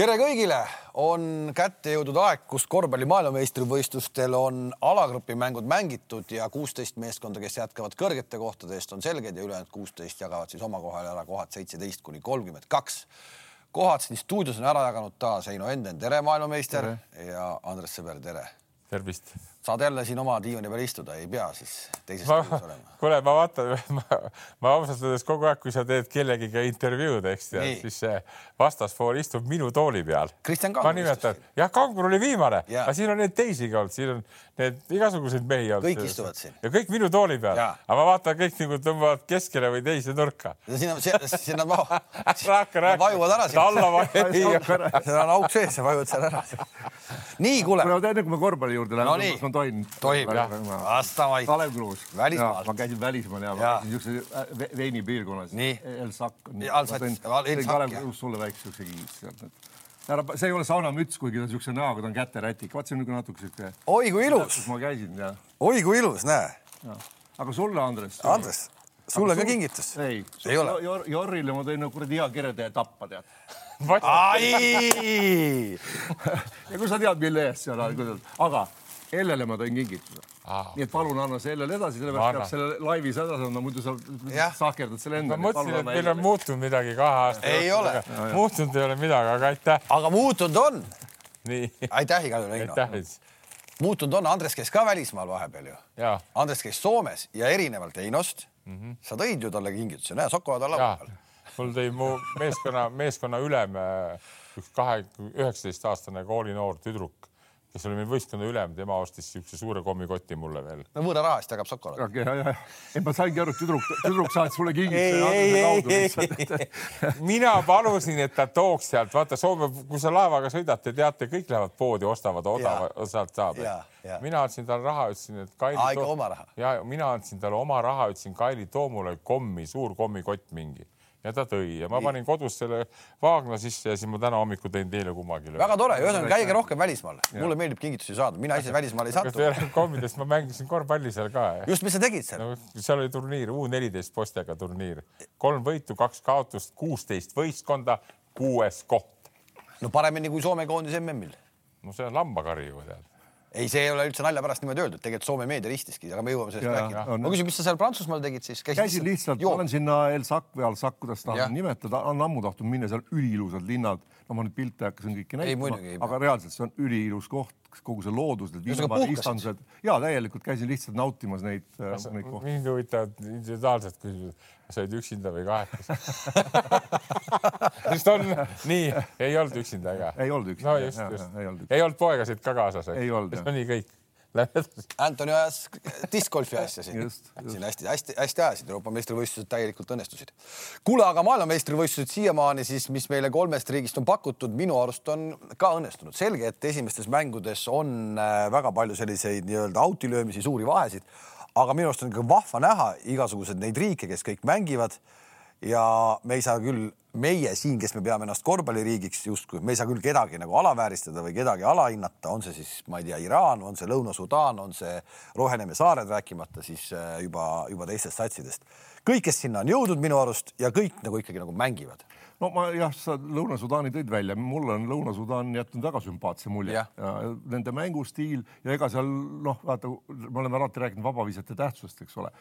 tere kõigile, on kätte jõudnud aeg, kus korvpalli maailmameistrivõistlustel on alagrupi mängud mängitud ja kuusteist meeskonda, kes jätkavad kõrgete kohtade eest, on selged ja ülejäänud kuusteist jagavad siis oma kohale ära kohad seitseteist kuni kolmkümmend kaks. kohad siin stuudios on ära jaganud taas Heino Enden, tere maailmameister tere. ja Andres Sõber, tere. tervist saad jälle siin oma diivani peal istuda, ei pea siis teises stuudios olema. kuule, ma vaatan, ma ausalt öeldes kogu aeg, kui sa teed kellegiga intervjuud, eks tead, siis see vastaspool istub minu tooli peal. Kristjan Kangur. ma nimetan, jah, Kangur oli viimane, aga siin on neid teisigi olnud, siin on need igasuguseid mehi olnud. kõik istuvad siin. ja kõik minu tooli peal, aga ma vaatan, kõik nagu tõmbavad keskele või teise nurka. on mahu. ära hakka rääkima. vajuvad ära sinna. alla vajuvad. seal on auk sees ja vajuvad seal ära. nii, kuule. enne kui me korvpalli juurde läheme no, ma tohin? tohib jah, vasta vaid. Kalev Kruus. ma käisin välismaal ja, ja. niisuguse äh, veini piirkonnas. El Sac. Kalev Kruus sulle väikse siukse kiis sealt ära, see ei ole saunamüts, kuigi ta niisuguse näoga, ta on käterätik, vaat see on nagu natuke sihuke. oi kui ilus. ma käisin ja. oi kui ilus, näe. aga sulle, Andres. Andres, sulle ka kingitus. ei, ei ole. Jorrile ma tõin nagu kuradi hea keretäie tappa, tead ai ja kui sa tead, mille eest seal on, aga Ellele ma tõin kingituse ah.. nii et palun anna see Ellele edasi, sellepärast peab selle laivis edasi andma, muidu sa sahkerdad selle enda. ma mõtlesin, et meil on muutunud midagi kahe aasta jooksul. ei ole. muutunud ei ole midagi, aga aitäh. aga muutunud on. nii. aitäh igal juhul, Heino. muutunud on, Andres käis ka välismaal vahepeal ju. Andres käis Soomes ja erinevalt Heinost mm, -hmm. sa tõid ju talle kingituse, näe, Sokovad on laua peal. mul tõi mu meeskonna, meeskonna ülem üks kahe, üheksateist aastane koolinoor tüdruk kes oli meil võistkonna ülem, tema ostis niisuguse suure kommikoti mulle veel. no võõra raha eest jagab Sokola. ja, ja, ja, ei ma saingi aru, tüdruk, tüdruk saatis mulle kingituse. mina palusin, et ta tooks sealt, vaata Soome, kui sa laevaga sõidad, te teate, kõik lähevad poodi, ostavad odava, sealt saab. mina andsin talle raha, ütlesin, et Kaili. ikka oma raha? ja mina andsin talle oma raha, ütlesin Kaili, too mulle kommi, suur kommikott mingi ja ta tõi ja ma panin kodus selle Vaagna sisse ja siis ma täna hommikul tõin teile kummagi. väga tore, ühesõnaga käige rohkem välismaal. mulle meeldib kingitusi saada, mina ise välismaal ei sattu. kommidest ma mängisin korvpalli seal ka. just, mis sa tegid seal no,? seal oli turniir, U neliteist poistega turniir, kolm võitu, kaks kaotust, kuusteist võistkonda, kuues koht. no paremini kui Soome koondis MM-il. no see on lambakari ju tead ei, see ei ole üldse nalja pärast niimoodi öeldud, tegelikult Soome meedia ristiski, aga me jõuame sellest rääkida. ma küsin, mis sa seal Prantsusmaal tegid siis? käisin lihtsalt, ma olen sinna El Sac või Al Sac, kuidas tahan nimetada, on ammu tahtnud minna, seal üliilusad linnad. no ma nüüd pilte hakkasin kõiki näitama, aga reaalselt see on üliilus koht, kogu see loodus, need viinamaristandused ja täielikult käisin lihtsalt nautimas neid, äh, neid kohti. mind huvitavad individuaalsed küsimused, sa olid üksinda või kahekesi sest on nii, ei olnud üksinda ega? ei olnud üksinda. no just, just. ei olnud, ei olnud poegasid ka kaasas, ei olnud. no nii kõik Antoni ajas diskgolfi asja siin. siin hästi-hästi ajasid, Euroopa meistrivõistlused täielikult õnnestusid. kuule, aga maailmameistrivõistlused siiamaani siis, mis meile kolmest riigist on pakutud, minu arust on ka õnnestunud. selge, et esimestes mängudes on äh, väga palju selliseid nii-öelda autilöömisi, suuri vahesid, aga minu arust on ikka vahva näha igasuguseid neid riike, kes kõik mängivad ja me ei saa küll meie siin, kes me peame ennast korvpalliriigiks justkui, me ei saa küll kedagi nagu alavääristada või kedagi alahinnata, on see siis, ma ei tea, Iraan, on see Lõuna-Sudaan, on see Roheneme saared, rääkimata siis äh, juba, juba teistest satsidest. kõik, kes sinna on jõudnud minu arust ja kõik nagu ikkagi nagu mängivad. No ma jah, sa Lõuna-Sudaani tõid välja, mulle on Lõuna-Sudaan jätnud väga sümpaatse mulje nende mängustiil ja ega seal noh, vaata, me oleme alati rääkinud vabavisete tähtsusest, eks ole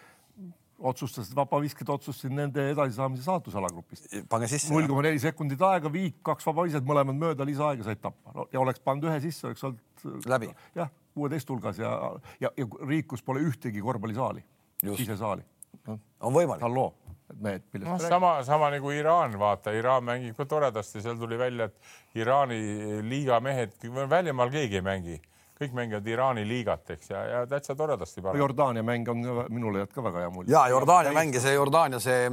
otsustasid, vabavisked otsustasid nende edasisaamise saatusalagruppist. pange sisse. null koma neli sekundit aega, viik, kaks vabavised, mõlemad mööda, lisaaega said tappa no, ja oleks pannud ühe sisse, oleks olnud läbi. jah, kuueteist hulgas ja, ja, ja riik, kus pole ühtegi korvpallisaali, sisesaali on võimalik. halloo, et mehed, millest no, sama, sama nagu Iraan, vaata, Iraan mängib ka toredasti, seal tuli välja, et Iraani liiga mehed, väljamaal keegi ei mängi kõik mängivad Iraani liigat, eks, ja, ja täitsa toredasti. Jordaania mäng on minule jääb ka väga hea mulje. ja Jordaania mäng ja see Jordaania, see,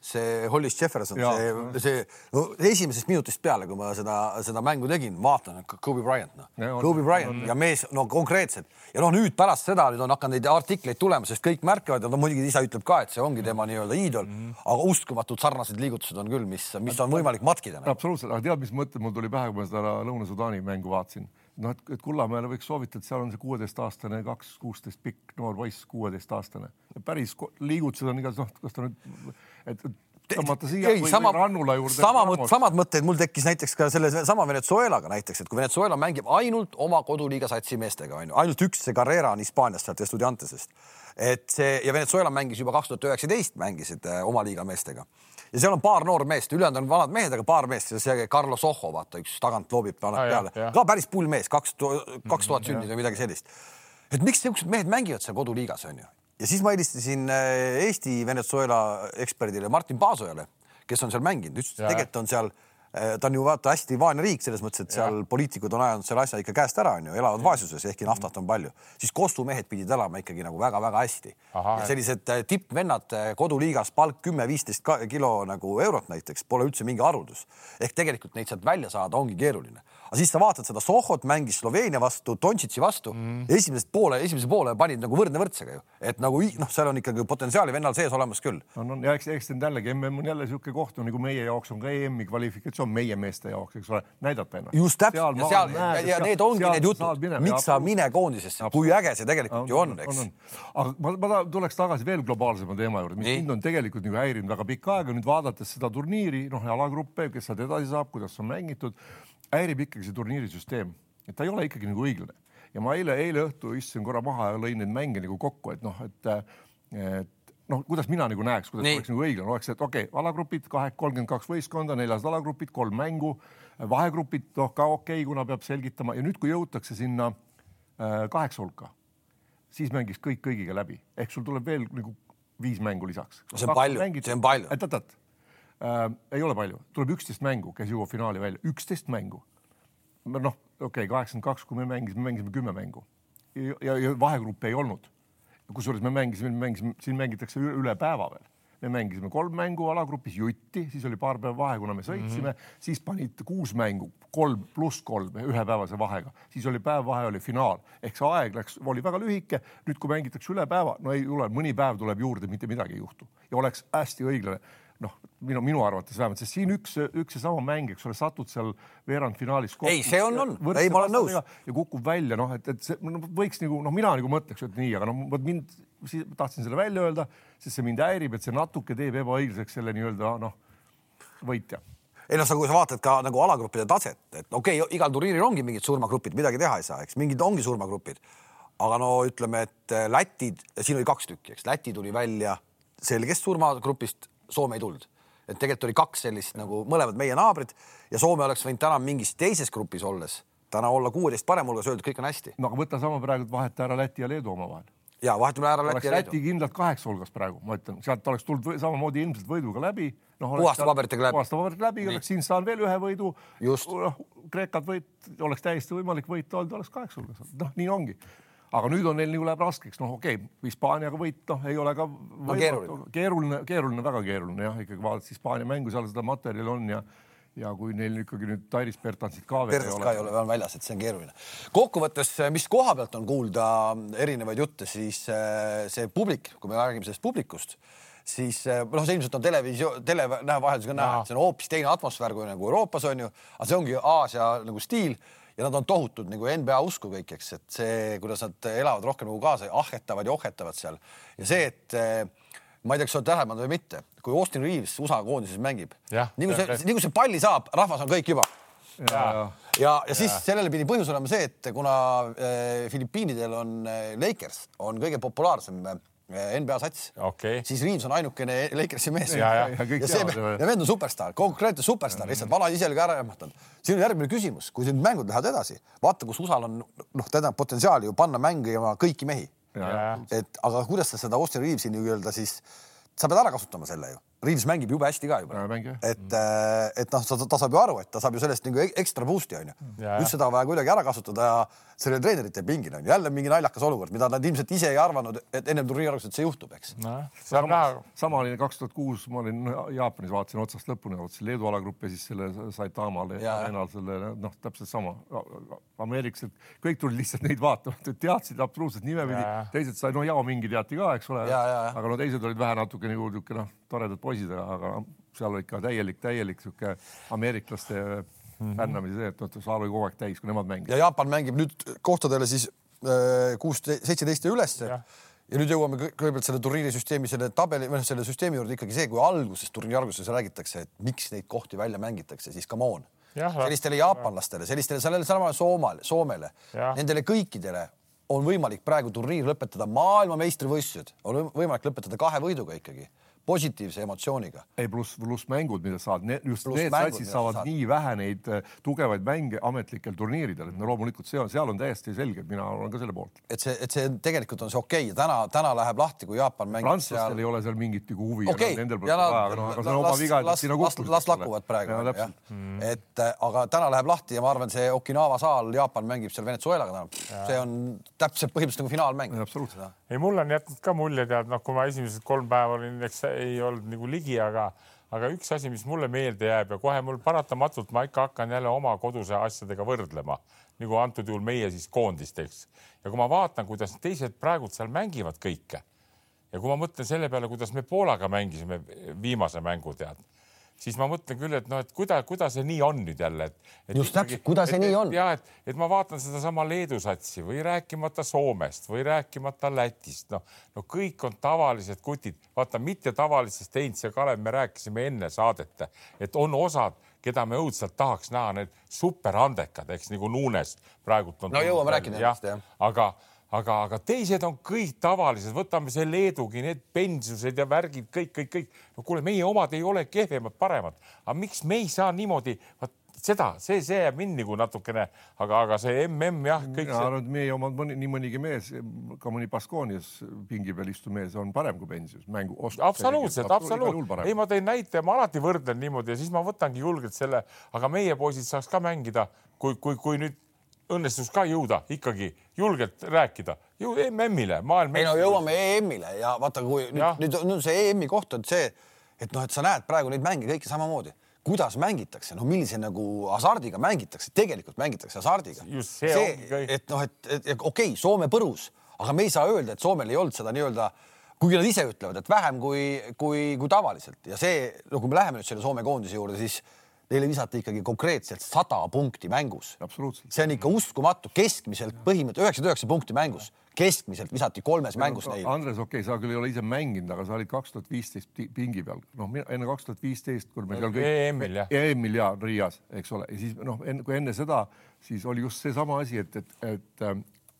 see Hollis Jefferson, see, see no esimesest minutist peale, kui ma seda, seda mängu tegin, vaatan, Kobe Bryant, noh, Kobe Bryant on, ja mees, no konkreetselt ja noh, nüüd pärast seda nüüd on hakanud neid artikleid tulema, sest kõik märkavad ja no muidugi isa ütleb ka, et see ongi tema nii-öelda iidol mm, -hmm. aga uskumatud sarnased liigutused on küll, mis, mis on võimalik matkida. absoluutselt, aga tead, mis mõte mul tuli pähe, kui ma seda Lõuna-Sudaani mängu vaatasin noh, et, et Kullamäele võiks soovitada, seal on see kuueteistaastane, kaks kuusteist pikk noor poiss, kuueteistaastane. päris liigutused on igas, noh, kas ta nüüd, et tõmmata siia ei, sama, rannula juurde. sama samad mõtted mul tekkis näiteks ka selle sama Venezuelaga näiteks, et kui Venezuela mängib ainult oma koduliiga satsi meestega, onju, ainult üks, see Carrera on Hispaaniast sealt Estudiantesest. et see ja Venezuela mängis juba kaks tuhat üheksateist, mängisid äh, oma liiga meestega ja seal on paar noormeest, ülejäänud on vanad mehed, aga paar meest, see Carlos Ojo, vaata üks tagant loobib paneb ah, peale, ka päris pull mees, kaks, kaks tuhat sündinud või midagi sellist. et miks siuksed mehed mängivad seal koduliigas onju ja siis ma helistasin äh, Eesti Venezuela eksperdile Martin Paasojale, kes on seal mänginud, ütles, et tegelikult on seal Äh, ta on ju vaata hästi vaene riik selles mõttes, et seal ja. poliitikud on ajanud selle asja ikka käest ära, onju, elavad vaesuses, ehkki naftat on palju, siis kostumehed pidid elama ikkagi nagu väga-väga hästi. ja sellised äh, tippvennad koduliigas palk kümme-viisteist kilo nagu eurot näiteks pole üldse mingi haruldus. ehk tegelikult neid sealt välja saada ongi keeruline. Aga siis sa vaatad seda Sohhot mängis Sloveenia vastu, Dontšitši vastu. Mm., esimesest poole, esimese poole panid nagu võrdne võrdsega ju, et nagu noh, seal on ikkagi potentsiaali vennal sees olemas küll. on, on ja eks, eks jällegi MM on jälle niisugune koht nagu meie jaoks on ka EM-i kvalifikatsioon see on meie meeste jaoks, eks ole, näidata ennast. just täpselt. Ja seal näed, ja, ja need ongi need jutud, miks sa mine koondisesse, kui äge see tegelikult on, ju on, eks. aga ma, ma tuleks tagasi veel globaalsema teema juurde, mis mind on tegelikult nagu häirinud väga pikka aega, nüüd vaadates seda turniiri, noh, alagruppe, kes sealt edasi saab, kuidas on mängitud, häirib ikkagi see turniirisüsteem, et ta ei ole ikkagi nagu õiglane ja ma eile, eile õhtu istusin korra maha ja lõin neid mänge nagu kokku, et noh, et, et noh, kuidas mina nagu näeks, kuidas Nii. oleks nagu õiglane, oleks, et okei okay,, alagrupid kahe, kolmkümmend kaks võistkonda, neljas alagrupid, kolm mängu, vahegrupid noh, ka okei okay,, kuna peab selgitama ja nüüd, kui jõutakse sinna äh, kaheksa hulka, siis mängiks kõik kõigiga läbi, ehk sul tuleb veel nagu viis mängu lisaks. see on palju, see on palju. et oot-oot äh,, ei ole palju, tuleb üksteist mängu, kes jõuab finaali välja, üksteist mängu. noh, okei okay,, kaheksakümmend kaks, kui me mängisime, mängisime kümme mängu. Ja, ja, ja vahegruppe ei olnud. Kusjuures me mängisime, mängisime, siin mängitakse üle päeva veel. Me mängisime kolm mängu alagrupis jutti, siis oli paar päeva vahe, kuna me sõitsime. Mm, -hmm. siis panid kuus mängu, kolm pluss kolm ühepäevase vahega, siis oli päev vahe, oli finaal. Ehk see aeg läks, oli väga lühike. nüüd, kui mängitakse üle päeva, no ei tule, mõni päev tuleb juurde, mitte midagi ei juhtu. Ja oleks hästi õiglane noh, minu, minu arvates vähemalt, sest siin üks, üks ja sama mäng, eks ole, satud seal veerandfinaalis. ei, see on, on, ei, ma olen nõus. ja kukub välja, noh, et, et see no, võiks nagu noh, mina nagu mõtleks, et nii, aga noh, vot mind, tahtsin selle välja öelda, sest see mind häirib, et see natuke teeb ebaõiglaseks selle nii-öelda noh, võitja ei noh, sa, kui sa vaatad ka nagu alagruppide taset, et okei okay,, igal turniiril ongi mingid surmagrupid, midagi teha ei saa, eks mingid ongi surmagrupid. aga no ütleme, et Lätid, siin oli kaks tükki, eks Läti tuli välja selgest surmagrupist Soome ei tulnud. et tegelikult oli kaks sellist nagu mõlemad meie naabrid ja Soome oleks võinud täna mingis teises grupis olles täna olla kuueteist parem hulgas, öelda, kõik on hästi. no aga võta sama praegu, vaheta ära Läti ja Leedu omavahel. ja vahetame ära Läti ja Leedu. Läti kindlalt kaheksa hulgas praegu, ma ütlen, sealt oleks tulnud samamoodi ilmselt võiduga läbi no,. puhaste paberitega läbi. puhaste paberitega läbi, oleks siin saanud veel ühe võidu. noh, Kreekat võit, oleks täiesti võimalik võita olnud, oleks kaheksa hulgas, noh, nii ongi aga nüüd on neil nagu läheb raskeks, noh, okei okay,, Hispaaniaga võit, noh, ei ole ka no, keeruline, keeruline, keeruline, väga keeruline jah, ikkagi vaadates Hispaania mängu, seal seda materjali on ja ja kui neil ikkagi nüüd Tairis Bertansit ka veel Bertans ei ole. ka ei ole, on väljas, et see on keeruline. kokkuvõttes, mis koha pealt on kuulda erinevaid jutte, siis äh, see publik, kui me räägime sellest publikust, siis äh, noh, see ilmselt on televisioon, telenäo vaheldusega näha, et see on hoopis teine atmosfäär kui nagu Euroopas on ju, aga see ongi Aasia nagu stiil ja nad on tohutud nagu NBA usku kõik, eks, et see, kuidas nad elavad rohkem nagu kaasa, ahhetavad ja ohhetavad seal ja see, et eh, ma ei tea, kas sa oled tähele pannud või mitte, kui Austin Reaves USA koondises mängib, nii kui see, nii kui see palli saab, rahvas on kõik juba. ja, ja, ja, ja siis ja. sellele pidi põhjus olema see, et kuna äh, Filipiinidel on äh, Lakers on kõige populaarsem Eh, NBA sats okay., siis Reaves on ainukene Lakersi mees. ja, ja, ja, ja see ja vend on superstaar, konkreetne superstaar, lihtsalt vana ise oli ka ära jahmatanud. siin on järgmine küsimus, kui siin mängud lähevad edasi, vaata, kus USA-l on noh, tähendab potentsiaali ju panna mängima kõiki mehi. et aga kuidas sa seda Austin Reavesi nii-öelda siis, sa pead ära kasutama selle ju Reaves mängib jube hästi ka juba. et, äh, et noh, ta saab ju aru, et ta saab ju sellest nagu ekstra boost'i onju. just seda on vaja kuidagi ära kasutada ja sellel treenerite pingil on jälle mingi naljakas olukord, mida nad ilmselt ise ei arvanud, et ennem turniiri alguses, et see juhtub, eks. No,. sama, sama oli kaks tuhat kuus, ma olin Jaapanis, vaatasin otsast lõpuni, vaatasin Leedu alagrupp ja siis selle Saitama arenal selle noh, täpselt sama. ameeriklased, kõik tulid lihtsalt neid vaatama, teadsid absoluutselt nimepidi, teised sai, no Yao Mingi teati ka, eks ole, aga no teised olid vähe natuke nagu niisugune noh toredad poisid, aga seal oli ikka täielik, täielik sihuke ameeriklaste mm -hmm. fännamise see, et noh, saal oli kogu aeg täis, kui nemad mängisid. ja Jaapan mängib nüüd kohtadele siis äh, kuus, seitseteist ja ülesse ja. ja nüüd jõuame kõigepealt selle turniirisüsteemi, selle tabeli või noh, selle süsteemi juurde ikkagi see, kui alguses, turniiri alguses räägitakse, et miks neid kohti välja mängitakse, siis come on. sellistele jaapanlastele, sellistele, sellele samale Soomale, Soomele, nendele kõikidele on võimalik praegu turniir lõpetada maailmameistrivõistlused, on võimalik lõpetada kahe võiduga ikkagi positiivse emotsiooniga. ei pluss, pluss mängud, mida saad, just plus need satsid saavad saad. nii vähe neid äh, tugevaid mänge ametlikel turniiridel, et no loomulikult see on, seal on täiesti selge, et mina olen ka selle poolt. et see, et see tegelikult on see okei okay. ja täna, täna läheb lahti, kui Jaapan mängib. prantslastel seal... ei ole seal mingit nagu huvi okay.. Nendel pole vaja, aga noh, aga see on oma viga, et sinna kukkusid. las lakuvad praegu, jah. Mm. et äh, aga täna läheb lahti ja ma arvan, see Okinawa saal, Jaapan mängib seal Venezuelaga täna. see on täpselt põhimõtteliselt nagu finaalmäng. absoluutselt. ei, mulle on jätnud ka mulje, tead, noh, kui ma esimesed kolm päeva olin, eks ei olnud nagu ligi, aga, aga üks asi, mis mulle meelde jääb ja kohe mul paratamatult ma ikka hakkan jälle oma koduse asjadega võrdlema, nagu antud juhul meie siis koondist, eks. ja kui ma vaatan, kuidas teised praegult seal mängivad kõike ja kui ma mõtlen selle peale, kuidas me Poolaga mängisime viimase mängu, tead siis ma mõtlen küll, et noh, et kuida-, kuidas see nii on nüüd jälle, et, et. just täpselt, kuidas see et, nii on. ja et, et ma vaatan sedasama Leedu satsi või rääkimata Soomest või rääkimata Lätist, noh, no kõik on tavalised kutid, vaata mitte tavalisest Heinz ja Kalev, me rääkisime enne saadet, et on osad, keda me õudselt tahaks näha, need superandekad, eks nagu Nunes praegult on. no jõuame rääkida nendest jah. aga aga, aga teised on kõik tavalised, võtame see Leedugi, need pensused ja värgid, kõik, kõik, kõik. no kuule, meie omad ei ole kehvemad, paremad, aga miks me ei saa niimoodi, vot seda, see, see jääb mind nagu natukene, aga, aga see mm jah, kõik ja, see. meie omad mõni, nii mõnigi mees, ka mõni Baskoonias pingi peal istuv mees on parem kui Pensius mängu. absoluutselt, absoluutselt. ei, ma tõin näite, ma alati võrdlen niimoodi ja siis ma võtangi julgelt selle, aga meie poisid saaks ka mängida, kui, kui, kui nüüd õnnestus ka jõuda ikkagi julgelt rääkida, ju MM-ile, maailma. ei no jõuame EM-ile ja vaata, kui nüüd, nüüd, nüüd see EM-i koht on see, et noh, et sa näed praegu neid mänge kõiki samamoodi, kuidas mängitakse, no millise nagu hasardiga mängitakse, tegelikult mängitakse hasardiga. see, see, et noh, et, et, et okei okay,, Soome põrus, aga me ei saa öelda, et Soomel ei olnud seda nii-öelda kuigi nad ise ütlevad, et vähem kui, kui, kui tavaliselt. Ja see, no kui me läheme nüüd selle Soome koondise juurde, siis neile visati ikkagi konkreetselt sada punkti mängus. see on ikka uskumatu, keskmiselt põhimõtteliselt üheksakümmend üheksa punkti mängus, keskmiselt visati kolmes ja, mängus neile. Andres, okei okay,, sa küll ei ole ise mänginud, aga sa olid kaks tuhat viisteist pingi peal, noh, enne kaks tuhat viisteist, kui meil seal kõik. EM-il jah. EM-il ja Riias, eks ole, ja siis noh, kui enne seda, siis oli just seesama asi, et, et, et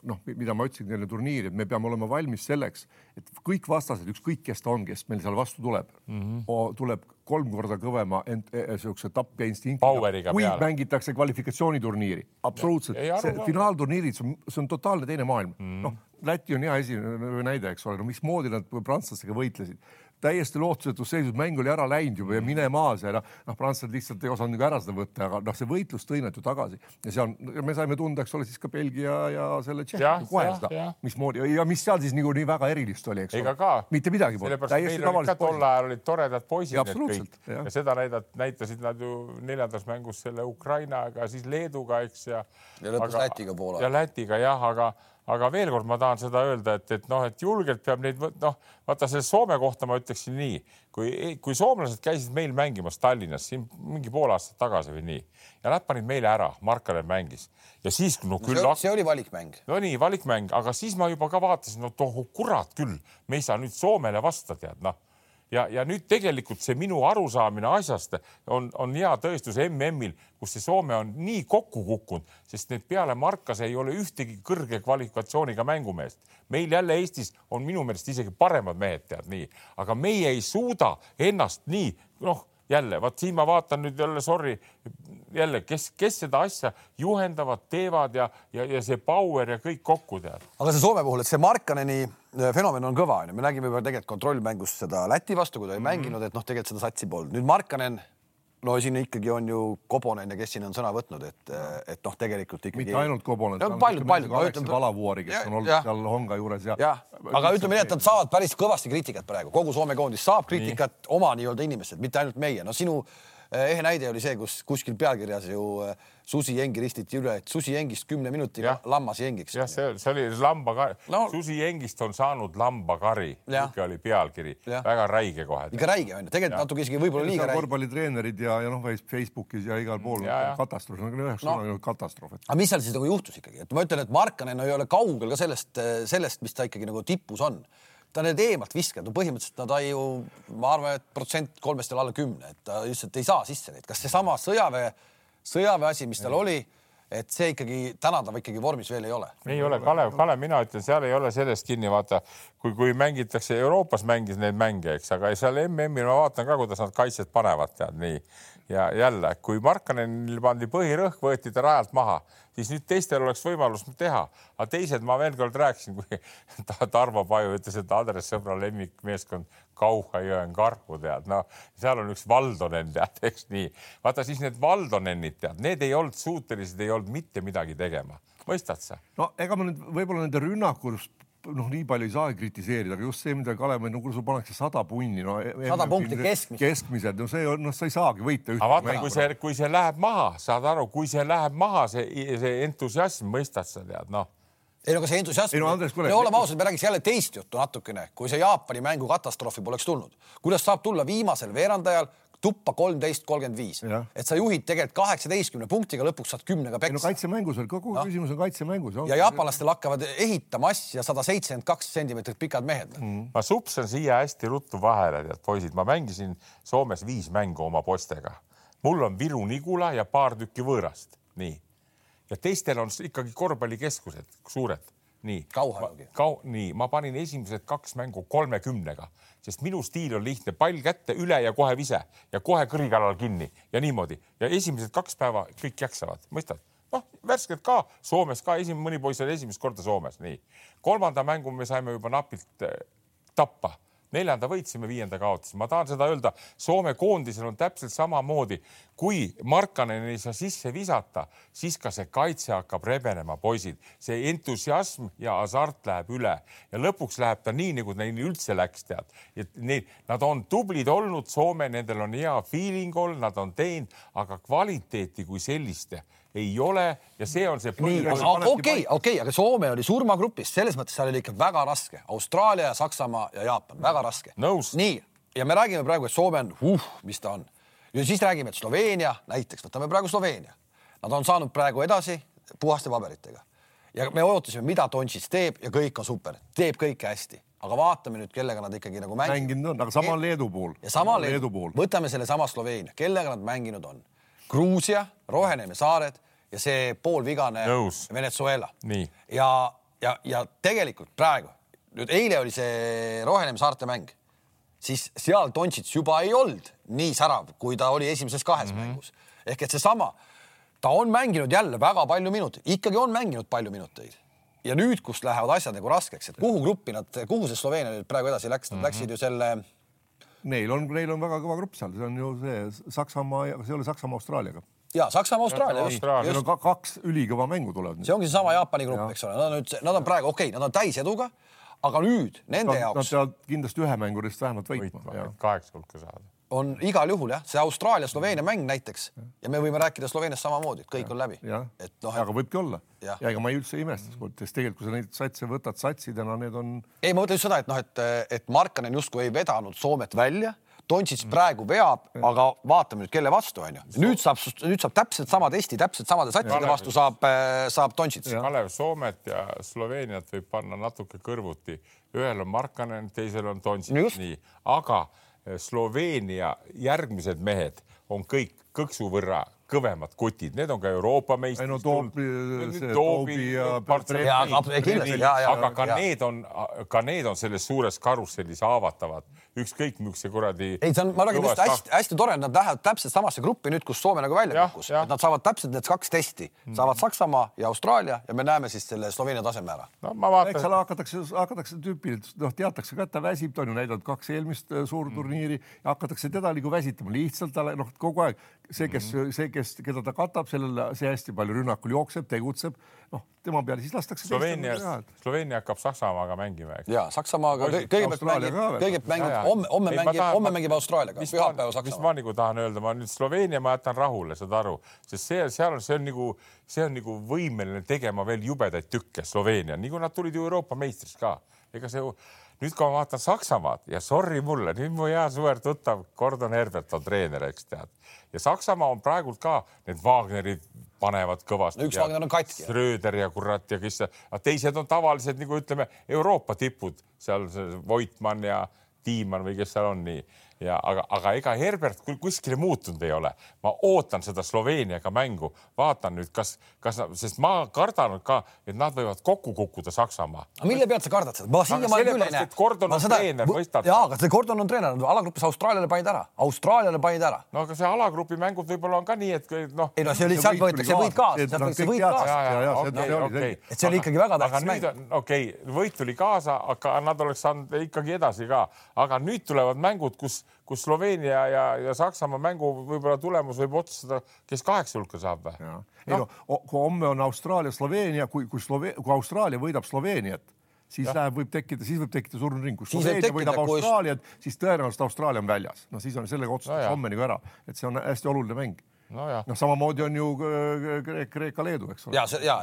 noh, mida ma ütlesin enne turniiri, et me peame olema valmis selleks, et kõik vastased, ükskõik kes ta on, kes meil seal vastu tuleb mm, -hmm. tuleb kolm korda kõvema niisuguse tapja instinktiga, kui peale. mängitakse kvalifikatsiooniturniiri. absoluutselt, finaalturniirid, see on totaalne teine maailm mm. noh, Läti on hea esimene näide, eks ole, no mismoodi nad prantslastega võitlesid täiesti lootusetus seisus, mäng oli ära läinud juba ja mine maas ja noh, noh, prantslased lihtsalt ei osanud nagu ära seda võtta, aga noh, see võitlus tõi nad ju tagasi ja seal me saime tunda, eks ole, siis ka Belgia ja selle Tšehhi kohe seda, mismoodi ja mis seal siis nagu nii väga erilist oli, eks ole. mitte midagi polnud. täiesti tavalised. tol ajal olid toredad poisid need kõik ja, ja seda näidat-, näitasid nad ju neljandas mängus selle Ukrainaga, siis Leeduga, eks ja. ja lõpus Lätiga Poola. ja Lätiga jah, aga aga veel kord ma tahan seda öelda, et, et noh, et julgelt peab neid noh, vaata selle Soome kohta ma ütleksin nii, kui, kui soomlased käisid meil mängimas Tallinnas siin mingi pool aastat tagasi või nii ja nad panid meile ära, Markalev mängis ja siis no küll no,. see oli valikmäng. no nii valikmäng, aga siis ma juba ka vaatasin, no tohu kurat küll, me ei saa nüüd Soomele vasta, tead noh ja, ja nüüd tegelikult see minu arusaamine asjast on, on hea tõestus MM-il, kus see Soome on nii kokku kukkunud, sest need peale Markase ei ole ühtegi kõrge kvalifikatsiooniga mängumeest. meil jälle Eestis on minu meelest isegi paremad mehed, tead nii, aga meie ei suuda ennast nii noh jälle, vot siin ma vaatan nüüd jälle, sorry, jälle, kes, kes seda asja juhendavad, teevad ja, ja, ja see power ja kõik kokku tead. aga see Soome puhul, et see Markaneni fenomen on kõva, onju, me nägime juba tegelikult kontrollmängus seda Läti vastu, kui ta ei mm -hmm. mänginud, et noh, tegelikult seda satsi polnud. nüüd Markanen no siin ikkagi on ju Kobonen ja kes siin on sõna võtnud, et, et noh, tegelikult ikkagi. mitte ainult Kobonen. paljud, paljud. Aleksa Valavuori, kes ja, on olnud ja. seal Honga juures ja. jah, aga ütleme nii, et nad saavad päris kõvasti kriitikat praegu, kogu Soome koondis saab kriitikat ja. oma nii-öelda inimestelt, mitte ainult meie, no sinu ehe näide oli see, kus kuskil pealkirjas ju äh, Susi Jengi ristiti üle, et Susi Jengist kümne minutiga lammas jengiks. jah, see, see oli lambakari no.. Susi Jengist on saanud lambakari, niisugune oli pealkiri, väga räige kohe. ikka räige on ju, tegelikult natuke isegi võib-olla liiga räige. korvpallitreenerid ja, ja noh, Facebookis ja igal pool katastroof, no üheks no. sõnaga katastroof. aga mis seal siis nagu juhtus ikkagi, et ma ütlen, et Markanen ei ole kaugel ka sellest, sellest, mis ta ikkagi nagu tipus on. Ta need eemalt viskab, no põhimõtteliselt no ta ju, ma arvan, et protsent kolmest on alla kümne, et ta lihtsalt ei saa sisse neid, kas seesama sõjaväe, sõjaväe asi, mis tal ja. oli, et see ikkagi tänapäeval ikkagi vormis veel ei ole. ei ole, Kalev, Kalev, mina ütlen, seal ei ole sellest kinni, vaata, kui, kui mängitakse Euroopas mängis neid mänge, eks, aga seal MM-il ma vaatan ka, kuidas nad kaitset panevad, tead nii ja jälle, kui Markkanenil pandi põhirõhk, võeti ta rajalt maha, siis nüüd teistel oleks võimalus teha, aga teised, ma veel kord rääkisin, kui Tarvo Paju ütles, et Andres Sõbra lemmikmeeskond Kauhajõen karhu tead, no seal on üks Valdonen tead, eks nii. vaata siis need Valdonenid tead, need ei olnud suutelised, ei olnud mitte midagi tegema, mõistad sa? no ega ma nüüd võib-olla nende rünnakust noh, nii palju ei saa kritiseerida, aga just see, mida Kalev, no kuule, sul pannakse sada punni, no. sada punkti keskmiselt. keskmiselt, no see on, noh, sa ei saagi võita. aga vaata, kui see, kui see läheb maha, saad aru, kui see läheb maha, see, see entusiasm, mõistad sa tead, noh ei no aga see entusiasm, ei no Andres, kuule. oleme ausad, me räägiks jälle teist juttu natukene, kui see Jaapani mängu katastroofi poleks tulnud, kuidas saab tulla viimasel veerandajal tuppa kolmteist, kolmkümmend viis, et sa juhid tegelikult kaheksateistkümne punktiga, lõpuks saad kümnega peksa. no kaitsemängus oli, kogu no. küsimus on kaitsemängus. ja jaapanlastel hakkavad ehitama asja sada seitsekümmend kaks sentimeetrit pikad mehed mm.. ma supsan siia hästi ruttu vahele, tead poisid, ma mängisin Soomes viis mängu oma poistega. mul on Viru-Nigula ja paar tükki võõrast, nii. ja teistel on ikkagi korvpallikeskused suured nii. Kauhajogi. Kau-, nii, ma panin esimesed kaks mängu kolmekümnega sest minu stiil on lihtne, pall kätte, üle ja kohe vise ja kohe kõri kallal kinni ja niimoodi ja esimesed kaks päeva kõik jaksavad, mõistad? noh, värskelt ka Soomes ka esimene, mõni poiss oli esimest korda Soomes, nii. kolmanda mängu me saime juba napilt äh, tappa neljanda võitsime, viienda kaotasime. ma tahan seda öelda, Soome koondisel on täpselt samamoodi, kui Markanen ei saa sisse visata, siis ka see kaitse hakkab rebenema, poisid, see entusiasm ja hasart läheb üle ja lõpuks läheb ta nii, nagu neil üldse läks, tead. et need, nad on tublid olnud, Soome, nendel on hea feeling olnud, nad on teinud, aga kvaliteeti kui sellist ei ole ja see on see põhjus. okei, okei, aga Soome oli surmagrupis, selles mõttes seal oli ikka väga raske. Austraalia, Saksamaa ja Jaapan, väga raske. nii, ja me räägime praegu, et Soome on uh, mis ta on. ja siis räägime, et Sloveenia näiteks, võtame praegu Sloveenia. Nad on saanud praegu edasi puhaste paberitega ja me ootasime, mida Dontšis teeb ja kõik on super, teeb kõike hästi aga vaatame nüüd, kellega nad ikkagi nagu mänginud. mänginud on, aga sama on Leedu puhul. ja sama Leedu, Leedu puhul. võtame sellesama Sloveenia, kellega nad mänginud on. Gruusia, Roheneeme saared ja see poolvigane. Venezuela. ja, ja, ja tegelikult praegu nüüd eile oli see Roheneeme saarte mäng, siis seal Dontšits juba ei olnud nii särav, kui ta oli esimeses kahes mm -hmm. mängus. ehk et seesama, ta on mänginud jälle väga palju minuteid, ikkagi on mänginud palju minuteid ja nüüd, kus lähevad asjad nagu raskeks, et kuhu gruppi nad, kuhu see Sloveenia nüüd praegu edasi läks, nad mm -hmm. läksid ju selle Neil on, neil on väga kõva grupp seal, see on ju see Saksamaa, see ei ole Saksamaa Austraaliaga ja Saksamaa, Austraalia. Neil on ka kaks ülikõva mängu tulevad. see ongi seesama Jaapani grupp, eks ole, nad on nüüd, nad on praegu okei okay,, nad on täiseduga, aga nüüd nende nad, jaoks. Nad peavad kindlasti ühe mängurist vähemalt võitma, võitma. kaheksa hulka saada on igal juhul jah, see Austraalia-Sloveenia mäng näiteks ja me võime rääkida Sloveeniast samamoodi, et kõik ja, on läbi. et noh aga võibki olla ja, ja ega ma ei üldse ei imesta, sest tegelikult, kui sa neid satse võtad satsidena, need on. ei, ma mõtlen just seda, et noh, et, et Markkanen justkui ei vedanud Soomet välja Dontšits praegu veab, aga vaatame nüüd, kelle vastu on ju. nüüd saab, nüüd saab täpselt sama testi, täpselt samade satside vastu saab, äh, saab Dontšits. Kalev Soomet ja Sloveeniat võib panna natuke kõrvuti. ühel on Markanen, teisel on Dontšits, nii, aga äh, Sloveenia järgmised mehed on kõik kõksu võrra kõvemad kutid, need on ka Euroopa meistrid. no Toobi, Toobi ja. aga ka ja. need on, ka need on selles suures karussellis haavatavad, ükskõik milline kuradi. ei, see on, ma räägin just hästi-hästi tore, nad lähevad täpselt samasse gruppi nüüd, kus Soome nagu välja kukkus, et nad saavad täpselt need kaks testi, mm. saavad Saksamaa ja Austraalia ja me näeme siis selle Sloveenia taseme ära. no ma vaatan. eks seal hakatakse, hakatakse tüüpilt, noh, teatakse ka, et ta väsib, ta on ju näidanud kaks eelmist äh, suurturniiri mm. ja hakatakse teda nagu väsitama lihtsalt talle, noh, kogu aeg see, kes mm, -hmm. see, kes, keda ta katab, sellele see hästi palju rünnakul jookseb, tegutseb, noh, tema peale siis lastakse. Sloveenia, Sloveenia hakkab Saksamaaga mängima. ja Saksamaaga kõigepealt mängib, kõigepealt mängib homme, homme mängib, homme mängib Austraaliaga, pühapäeval Saksamaa. mis ma nagu tahan öelda, ma nüüd Sloveenia ma jätan rahule, saad aru, sest see, seal on, see on nagu, see on nagu võimeline tegema veel jubedaid tükke, Sloveenia, nagu nad tulid ju Euroopa meistriks ka. ega see nüüd, kui ma vaatan Saksamaad ja sorry mulle, nüüd mu hea sõber tuttav Gordon Herbert on treener, eks tead. ja Saksamaa on praegult ka need Wagnerid panevad kõvasti. üks Wagner on katki. Schröder ja kurat ja kes, teised on tavalised nagu ütleme, Euroopa tipud seal Voitmann ja Tiimann või kes seal on nii ja aga, aga ega Herbert küll kuskile muutunud ei ole. ma ootan seda Sloveeniaga mängu, vaatan nüüd, kas, kas, sest ma kardan ka, et nad võivad kokku kukkuda Saksamaa. mille pealt sa kardad seda? ma siiamaani küll ei näe. Gordon on seda... treener, mõistad? jaa, aga see Gordon on treener, alagrupis Austraaliale panid ära, Austraaliale panid ära. no aga see alagrupi mängud võib-olla on ka nii, et noh. ei no see oli, sealt võetakse võit kaasa, sealt võetakse võit kaasa. et see oli ikkagi väga tähtis mäng. okei, võit tuli kaasa, aga nad oleks saanud ikkagi edasi ka, aga nüüd tulevad mängud, kus kus Sloveenia ja, ja Saksamaa mängu võib-olla tulemus võib otsustada, kes kaheksa hulka saab või? No. ei no kui homme on Austraalia, Sloveenia, kui, kui Slove-, kui Austraalia võidab Sloveeniat, siis ja. läheb, võib tekkida, siis võib tekkida surnuring, kui Sloveenia võidab Austraaliat, siis tõenäoliselt Austraalia on väljas. no siis on sellega otsustatakse no, homme nagu ära, et see on hästi oluline mäng noh no, samamoodi on ju Kreeka-Leedu, eks ole.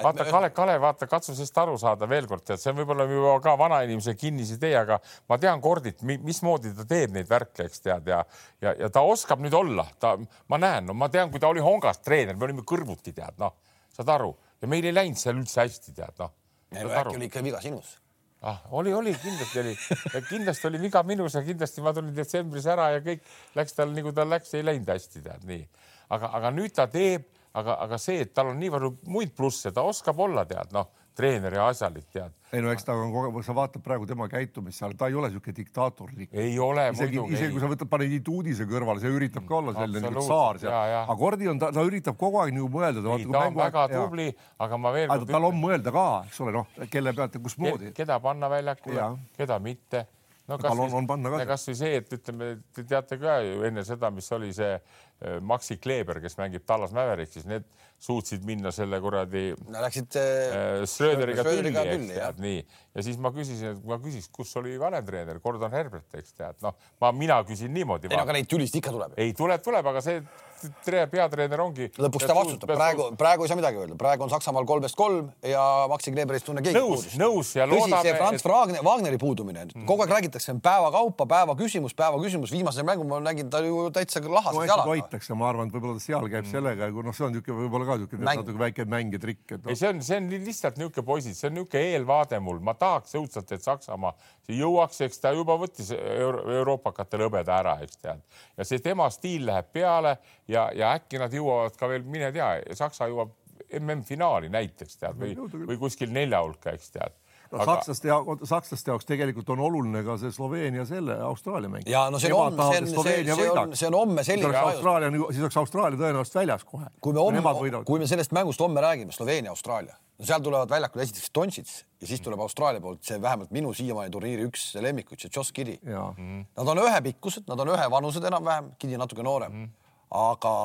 vaata Kalev, Kalev, vaata, katsu sellest aru saada veel kord, tead, see on võib-olla juba ka vanainimese kinnisidee, aga ma tean Kordit, mismoodi ta teeb neid värke, eks tead ja, ja, ja ta oskab nüüd olla, ta, ma näen, no ma tean, kui ta oli Hongas treener, me olime kõrvuti, tead, noh, saad aru. Ja meil ei läinud seal üldse hästi, tead, noh. äkki oli ikka viga sinus. Ah, oli, oli, kindlasti oli, kindlasti oli viga minus ja kindlasti ma tulin detsembris ära ja kõik läks tal nagu tal läks, ei läinud hästi, tead nii aga, aga nüüd ta teeb, aga, aga see, et tal on nii palju muid plusse, ta oskab olla, tead, noh, treener ja asjalik, tead. ei no eks ta on kogu aeg, sa vaatad praegu tema käitumist seal, ta ei ole niisugune diktaatorlik. ei ole isegi, isegi kui sa võtad, paned Iduudise kõrvale, see üritab ka olla selline nagu saar seal, aga Kordi on, ta, ta üritab kogu aeg nagu mõelda. ei, ta on väga aeg, tubli, aga ma veel tal on mõelda ka, eks ole, noh, kelle pealt ja kusmoodi. keda panna väljakule, keda mitte no kas, on, on panna ka. kasvõi see, et ütleme, te teate ka ju enne seda, mis oli see Äh, Maxi Kleber, kes mängib Tallas Mäveriksis, need suutsid minna selle kuradi no,. Läksid äh, Schröderiga tülli, eks tead, nii. ja siis ma küsisin, et ma küsiks, kus oli vanem treener, Gordon Herbert, eks tead, noh, ma, mina küsin niimoodi. ei aga neid tülisid ikka tuleb. ei, tuleb, tuleb, aga see peatreener ongi. lõpuks ta vastutab, praegu, praegu ei saa midagi öelda, praegu on Saksamaal kolmest kolm ja Maxi Kleberist tunne keegi nõus, nõus ja loodame. tõsi, see Franz et... Wagner, Wagneri puudumine mm., kogu aeg räägitakse päeva kaupa, päeva küsimus, päeva küsimus, viimase mängu ma nägin, ta ju täitsa lahas no, jalaga. hoitakse, ma arvan, et võib-olla ta seal käib mm. sellega, kui noh, see on niisugune võib-olla ka niisugune natuke väike mäng ja trikk, et no.. ei, see on, see on lihtsalt niisugune poisid, see on niisugune eelvaade mul, ma tahaks õudselt, et Saksamaa jõuaks, eks ta juba võttis Euro euroopakatele hõbeda ära, eks tead, ja see tema stiil läheb peale ja, ja äkki nad jõuavad ka veel, mine tea, Saksa jõuab MM-finaali näiteks tead või, või kuskil nelja hulka, eks tead no aga... sakslaste jaoks, sakslaste jaoks tegelikult on oluline ka see Sloveenia selle Austraalia mäng. ja no see on, see on, see, see on, see on homme selline. Austraalia, siis oleks Austraalia tõenäoliselt väljas kohe. kui me homme, kui me sellest mängust homme räägime, Sloveenia-Austraalia, no seal tulevad väljakule esiteks Dontšits ja siis tuleb Austraalia poolt see vähemalt minu siiamaani turniiri üks lemmikuid, see Joss Kiri. Nad on ühepikkused, nad on ühevanused enam-vähem, Kiri natuke noorem mm., aga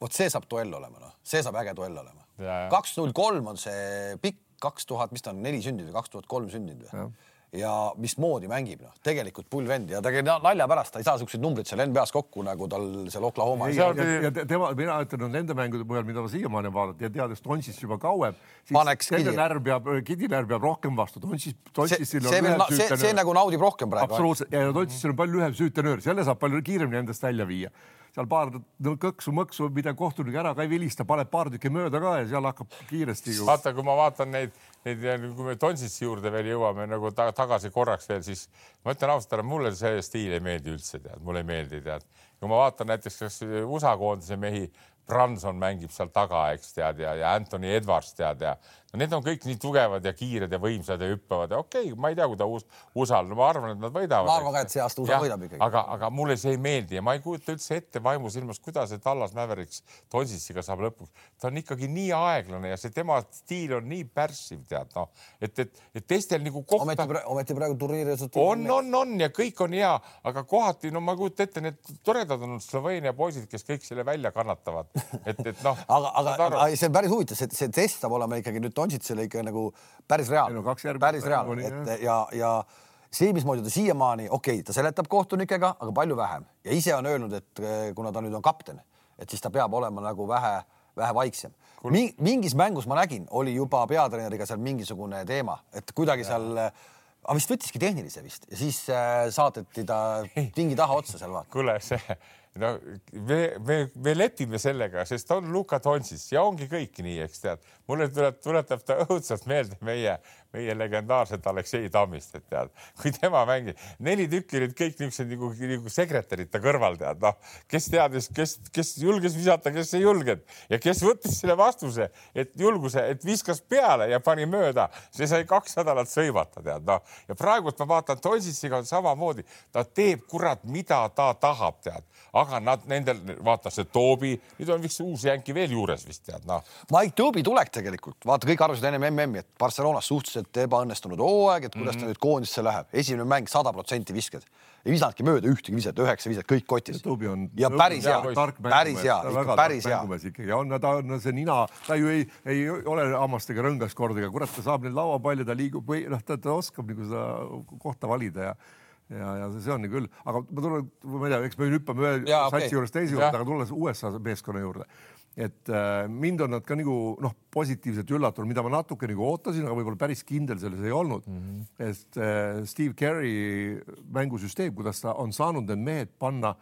vot see saab duell olema, noh, see saab äge duell olema. kaks null kolm on see pikk kaks tuhat, mis ta on, neli sündinud või kaks tuhat kolm sündinud või? ja mismoodi mängib, noh, tegelikult pull vend ja käib nalja pärast, ta ei saa siukseid numbreid seal NBA-s kokku, nagu tal seal Oklahoma. ja, ja, ja tema, mina ütlen no, nende mängude põhjal, mida ma siiamaani vaadata ja teades Tonsist juba kauem, siis nende närv peab, kidinärv peab rohkem vastu. Tonsis, Tonsistil on lühem süütenöör. see, see nagu naudib rohkem praegu. absoluutselt ja Tonsistil on palju lühem süütenöör, selle saab palju kiiremini endast välja viia seal paar kõksu-mõksu, mida kohtunik ära ka ei vilista, paneb paar tükki mööda ka ja seal hakkab kiiresti. vaata, kui ma vaatan neid, neid, kui me Tonsitsi juurde veel jõuame nagu ta, tagasi korraks veel, siis ma ütlen ausalt ära, mulle see stiil ei meeldi üldse, tead, mulle ei meeldi, tead. kui ma vaatan näiteks kas USA koondise mehi, Branson mängib seal taga, eks tead ja, ja Anthony Edwards tead ja no need on kõik nii tugevad ja kiired ja võimsad ja hüppavad ja okei okay,, ma ei tea, kui ta us USA-l, no ma arvan, et nad võidavad. ma arvan ka, et see aasta USA võidab ikkagi. aga, aga mulle see ei meeldi ja ma ei kujuta üldse ette vaimusilmas, kuidas see Tallas Mavericks Dončitsiga saab lõpuks. ta on ikkagi nii aeglane ja see tema stiil on nii pärssiv, tead noh, et, et, et teistel nagu kohta. ometi praegu, ometi praegu turniiri on, on, on ja kõik on hea, aga kohati no ma ei kujuta ette, need toredad on Sloveenia poisid, kes kõik selle välja kannatavad, et, et noh. aga, aga, aga see on päris huvitav, see, see test saab olema ikkagi nüüd Donsitsile ikka nagu päris reaalne no,, päris reaalne, et ja, ja see, mismoodi ta siiamaani, okei okay,, ta seletab kohtunikega, aga palju vähem ja ise on öelnud, et eh, kuna ta nüüd on kapten, et siis ta peab olema nagu vähe, vähe vaiksem Mi. mingis mängus ma nägin, oli juba peatreeneriga seal mingisugune teema, et kuidagi ja. seal aga vist võttiski tehnilise vist ja siis äh, saadeti ta pingi taha otsa seal vaata. kuule, see no me, me, me lepime sellega, sest on Luka Dontsis ja ongi kõik nii, eks tead. mulle tuleb, tuletab ta õudselt meelde meie, meie legendaarset Aleksei Tammist, et tead, kui tema mängib, neli tükki olid kõik niisugused nagu, nagu sekretärid ta kõrval, tead, noh, kes teadis, kes, kes julges visata, kes ei julgenud. Ja kes võttis selle vastuse, et julguse, et viskas peale ja pani mööda, see sai kaks nädalat sõimata, tead, noh. ja praegult ma vaatan, Dontsiga on samamoodi, ta teeb kurat, mida ta tahab, tead. Aga nad nendel, vaata see Toobi, nüüd on vist uus jänki veel juures vist tead noh. Mike Toobi tulek tegelikult, vaata, kõik arvasid enne MM-i, et Barcelonas suhteliselt ebaõnnestunud hooaeg, et kuidas mm -hmm. ta nüüd koondisse läheb, esimene mäng sada protsenti viskad ei visanudki mööda ühtegi viset, üheksa viset, kõik kotis. ja päris hea, päris hea, ikka päris hea. ikkagi on, ta on see nina, ta ju ei, ei ole hammastega rõngas kordagi, kurat, ta saab neid lauapalle, ta liigub või noh, ta, oskab nagu seda kohta valida ja ja, ja see on küll, aga ma tulen, ma ei tea, eks me hüppame ühe satsi okay. juurest teise juurde, aga tulles USA meeskonna juurde, et äh, mind on nad ka nagu noh, positiivselt üllatunud, mida ma natuke nagu ootasin, aga võib-olla päris kindel selles ei olnud mm. -hmm. et äh, Steve Carey mängusüsteem, kuidas ta on saanud need mehed panna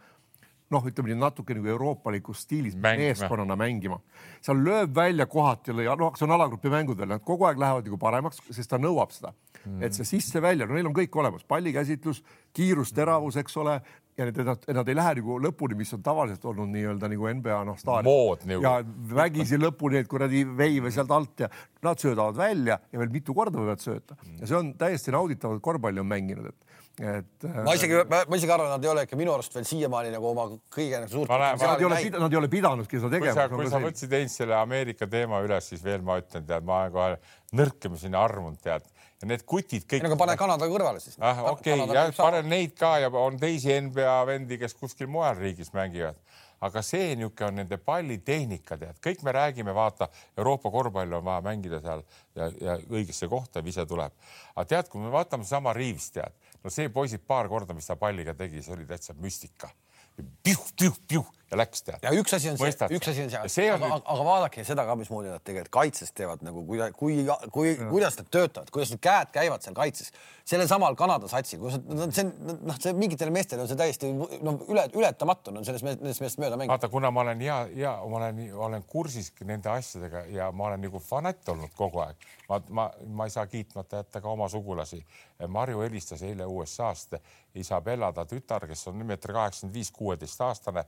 noh, ütleme nii natuke nagu euroopalikus stiilis meeskonnana mängima. seal lööb välja kohati noh, see on alagrupi mängudel, nad kogu aeg lähevad nagu paremaks, sest ta nõuab seda mm.. et see sisse-välja, no neil on kõik olemas, pallikäsitlus, kiirus, teravus, eks ole, ja need, nad, nad ei lähe nagu lõpuni, mis on tavaliselt olnud nii-öelda nagu NBA noh, staadion. Nagu. ja vägisi lõpuni, et kuradi veive sealt alt ja nad söödavad välja ja veel mitu korda võivad sööta ja see on täiesti nauditav, et korvpalli on mänginud, et et. ma isegi, ma isegi arvan, nad ei ole ikka minu arust veel siiamaani nagu oma kõige nagu suurt. Nad ei ole, nad ei ole pidanudki seda tegema. kui sa võtsid eile selle Ameerika teema üles, siis veel ma ütlen, tead, ma olen kohe nõrkemini armunud, tead ja need kutid kõik. aga pane Kanada kõrvale siis. ah, okei okay,, jah, panen neid ka ja on teisi NBA vendi, kes kuskil mujal riigis mängivad. aga see niisugune on nende pallitehnika, tead, kõik me räägime, vaata, Euroopa korvpalli on vaja mängida seal ja, ja õigesse kohta vise tuleb. aga tead, kui me vaatame sama Riivist, tead, no see poisid paar korda, mis ta palliga tegi, see oli täitsa müstika piuh-piuh-piuh ja läks tead. ja üks asi on see, üks asi on see, see on aga, nüüd... aga vaadake seda ka, mismoodi nad tegelikult kaitses teevad nagu kui, kui, kui, kuidas nad töötavad, kuidas need käed käivad seal kaitses. sellel samal Kanada satsil, kus nad, see on noh, see mingitele meestele on see täiesti noh, üle, ületamatu on sellest meest, nendest meest mööda mängida. vaata, kuna ma olen ja, ja ma olen, olen kursis nende asjadega ja ma olen nagu fanatt olnud kogu aeg. ma, ma, ma ei saa kiitmata jätta ka oma sugulasi. Marju helistas eile USA-st Isabella, ta tütar, kes on meeter kaheksakümmend viis, kuueteistaastane,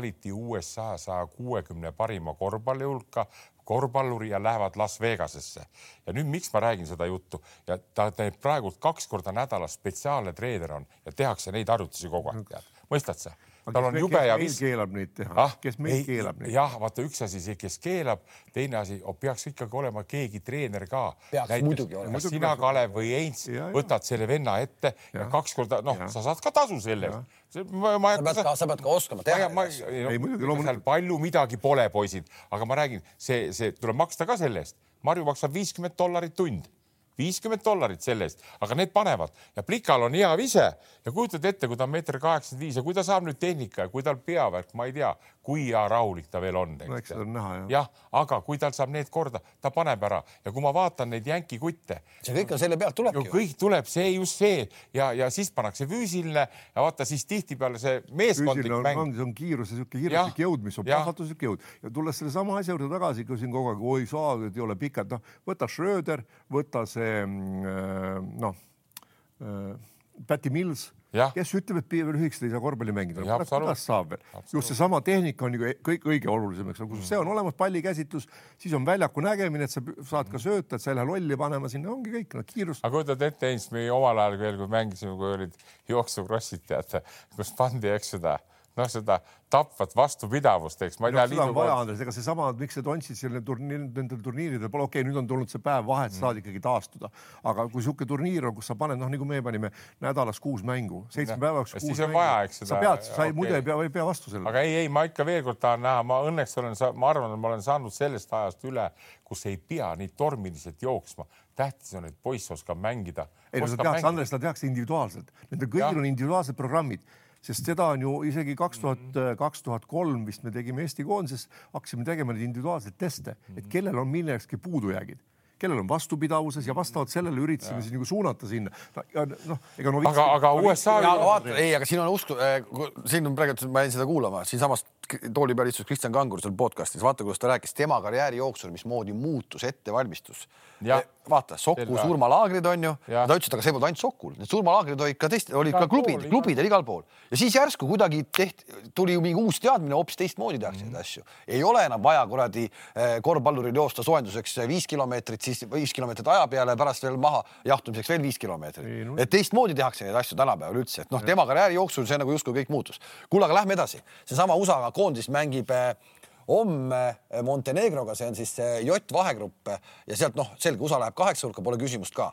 valiti USA saja kuuekümne parima korvpalli hulka korvpalluri ja lähevad Las Vegasesse. ja nüüd, miks ma räägin seda juttu ja ta teeb praegu kaks korda nädalas spetsiaalne treener on ja tehakse neid harjutusi kogu aeg, tead, mõistad sa? Tal on jube ja vis-. keelab neid teha ah,, kes meil ei, keelab neid? jah, vaata üks asi, see, kes keelab, teine asi, peaks ikkagi olema keegi treener ka. kas sina, Kalev või Heinz võtad selle venna ette ja, ja kaks korda, noh, sa saad ka tasu selle eest. Ma, ma sa, pead ka, sa pead ka oskama teha. No, ei, muidugi loomulikult. palju midagi pole, poisid, aga ma räägin, see, see tuleb maksta ka selle eest. Marju maksab viiskümmend dollarit tund viiskümmend dollarit selle eest, aga need panevad. Ja Plikal on hea vise. Ja kujutad ette, kui ta on meeter kaheksakümmend viis. Ja kui ta saab nüüd tehnika ja kui tal peavärk, ma ei tea, kui hea rahulik ta veel on. no eks seda on näha jah. jah, aga kui tal saab need korda, ta paneb ära ja kui ma vaatan neid jänki kutte. see kõik on selle pealt tulebki. kõik tuleb see just see ja, ja siis pannakse füüsiline ja vaata siis tihtipeale see meeskondlik on, mäng. on kiirus ja sihuke hirmsik jõud, mis on plahvatuslik jõud ja tulles sellesama asja juurde tagasi, kui siin kogu aeg oi saa, et ei ole pikad, noh võta Schröder, võta see mm, äh, noh äh, Päti Mills kes ütleb, et lühikesed ei saa korvpalli mängida kuidas saab veel? just seesama tehnika on ju kõik õige olulisem, eks ole, kui see on olemas, pallikäsitlus, siis on väljaku nägemine, et sa saad ka sööta, et sa ei lähe lolli panema sinna, ongi kõik, no kiirus. aga kujutad ette, Heinz, me omal ajal veel, kui mängisime, kui olid jooksukrossid, teate, kus pandi, eks seda noh, seda tapvat vastupidavust, eks ma ei no, tea. seda on vaja, Andres, ega seesama, miks see Dontšitšil turniir, nendel turniiridel pole, okei okay,, nüüd on tulnud see päev vahet, saad mm. ikkagi taastuda, aga kui niisugune turniir on, kus sa paned, noh, nagu me panime nädalas kuus mängu, seitsme päeva jooksul kuus mängu. vaja, eks seda. sa pead, sa ei, muidu ei pea, ei pea vastu sellele. aga ei, ei, ma ikka veel kord tahan näha, ma õnneks olen, ma arvan, et ma olen saanud sellest ajast üle, kus ei pea nii tormiliselt jooksma tähtis on, et poiss oskab mängida. ei no seda tehakse, Andres, seda tehakse individuaalselt, nendel kõigil on individuaalsed programmid sest seda on ju isegi kaks tuhat, mhm. kaks tuhat kolm vist me tegime Eesti koondises, hakkasime tegema neid individuaalseid teste, et mhm. kellel on millekski puudujäägid kellel on vastupidavuses ja vastavalt sellele üritasime siis nagu suunata sinna no,. noh, ega no. aga, aga USA. vaata, ei, aga siin on usku äh,, siin on praegu, ma jäin seda kuulama, siinsamas tooli peal istus Kristjan Kangur seal podcast'is, vaata, kuidas ta rääkis tema karjääri jooksul, mismoodi muutus ettevalmistus. Vaata, Soku surmalaagrid on ju, ta ütles, et aga see polnud ainult Sokul, need surmalaagrid olid ka teist, olid ka klubid, klubidel igal pool. Ja siis järsku kuidagi tehti, tuli ju mingi uus teadmine, hoopis teistmoodi tehakse neid mm -hmm. asju. ei ole enam vaja kuradi eh, korvpalluril joosta soojenduseks viis kilomeetrit, siis viis kilomeetrit aja peale, pärast veel maha jahtumiseks veel viis kilomeetrit. No.. et teistmoodi tehakse neid asju tänapäeval üldse, et noh, tema karjääri jooksul see nagu justkui kõik muutus. kuule, aga lähme edasi, seesama USA koondis mängib äh, homme Montenegroga, see on siis see J vahegrupp ja sealt noh, selge, USA läheb kaheksa hulka, pole küsimust ka.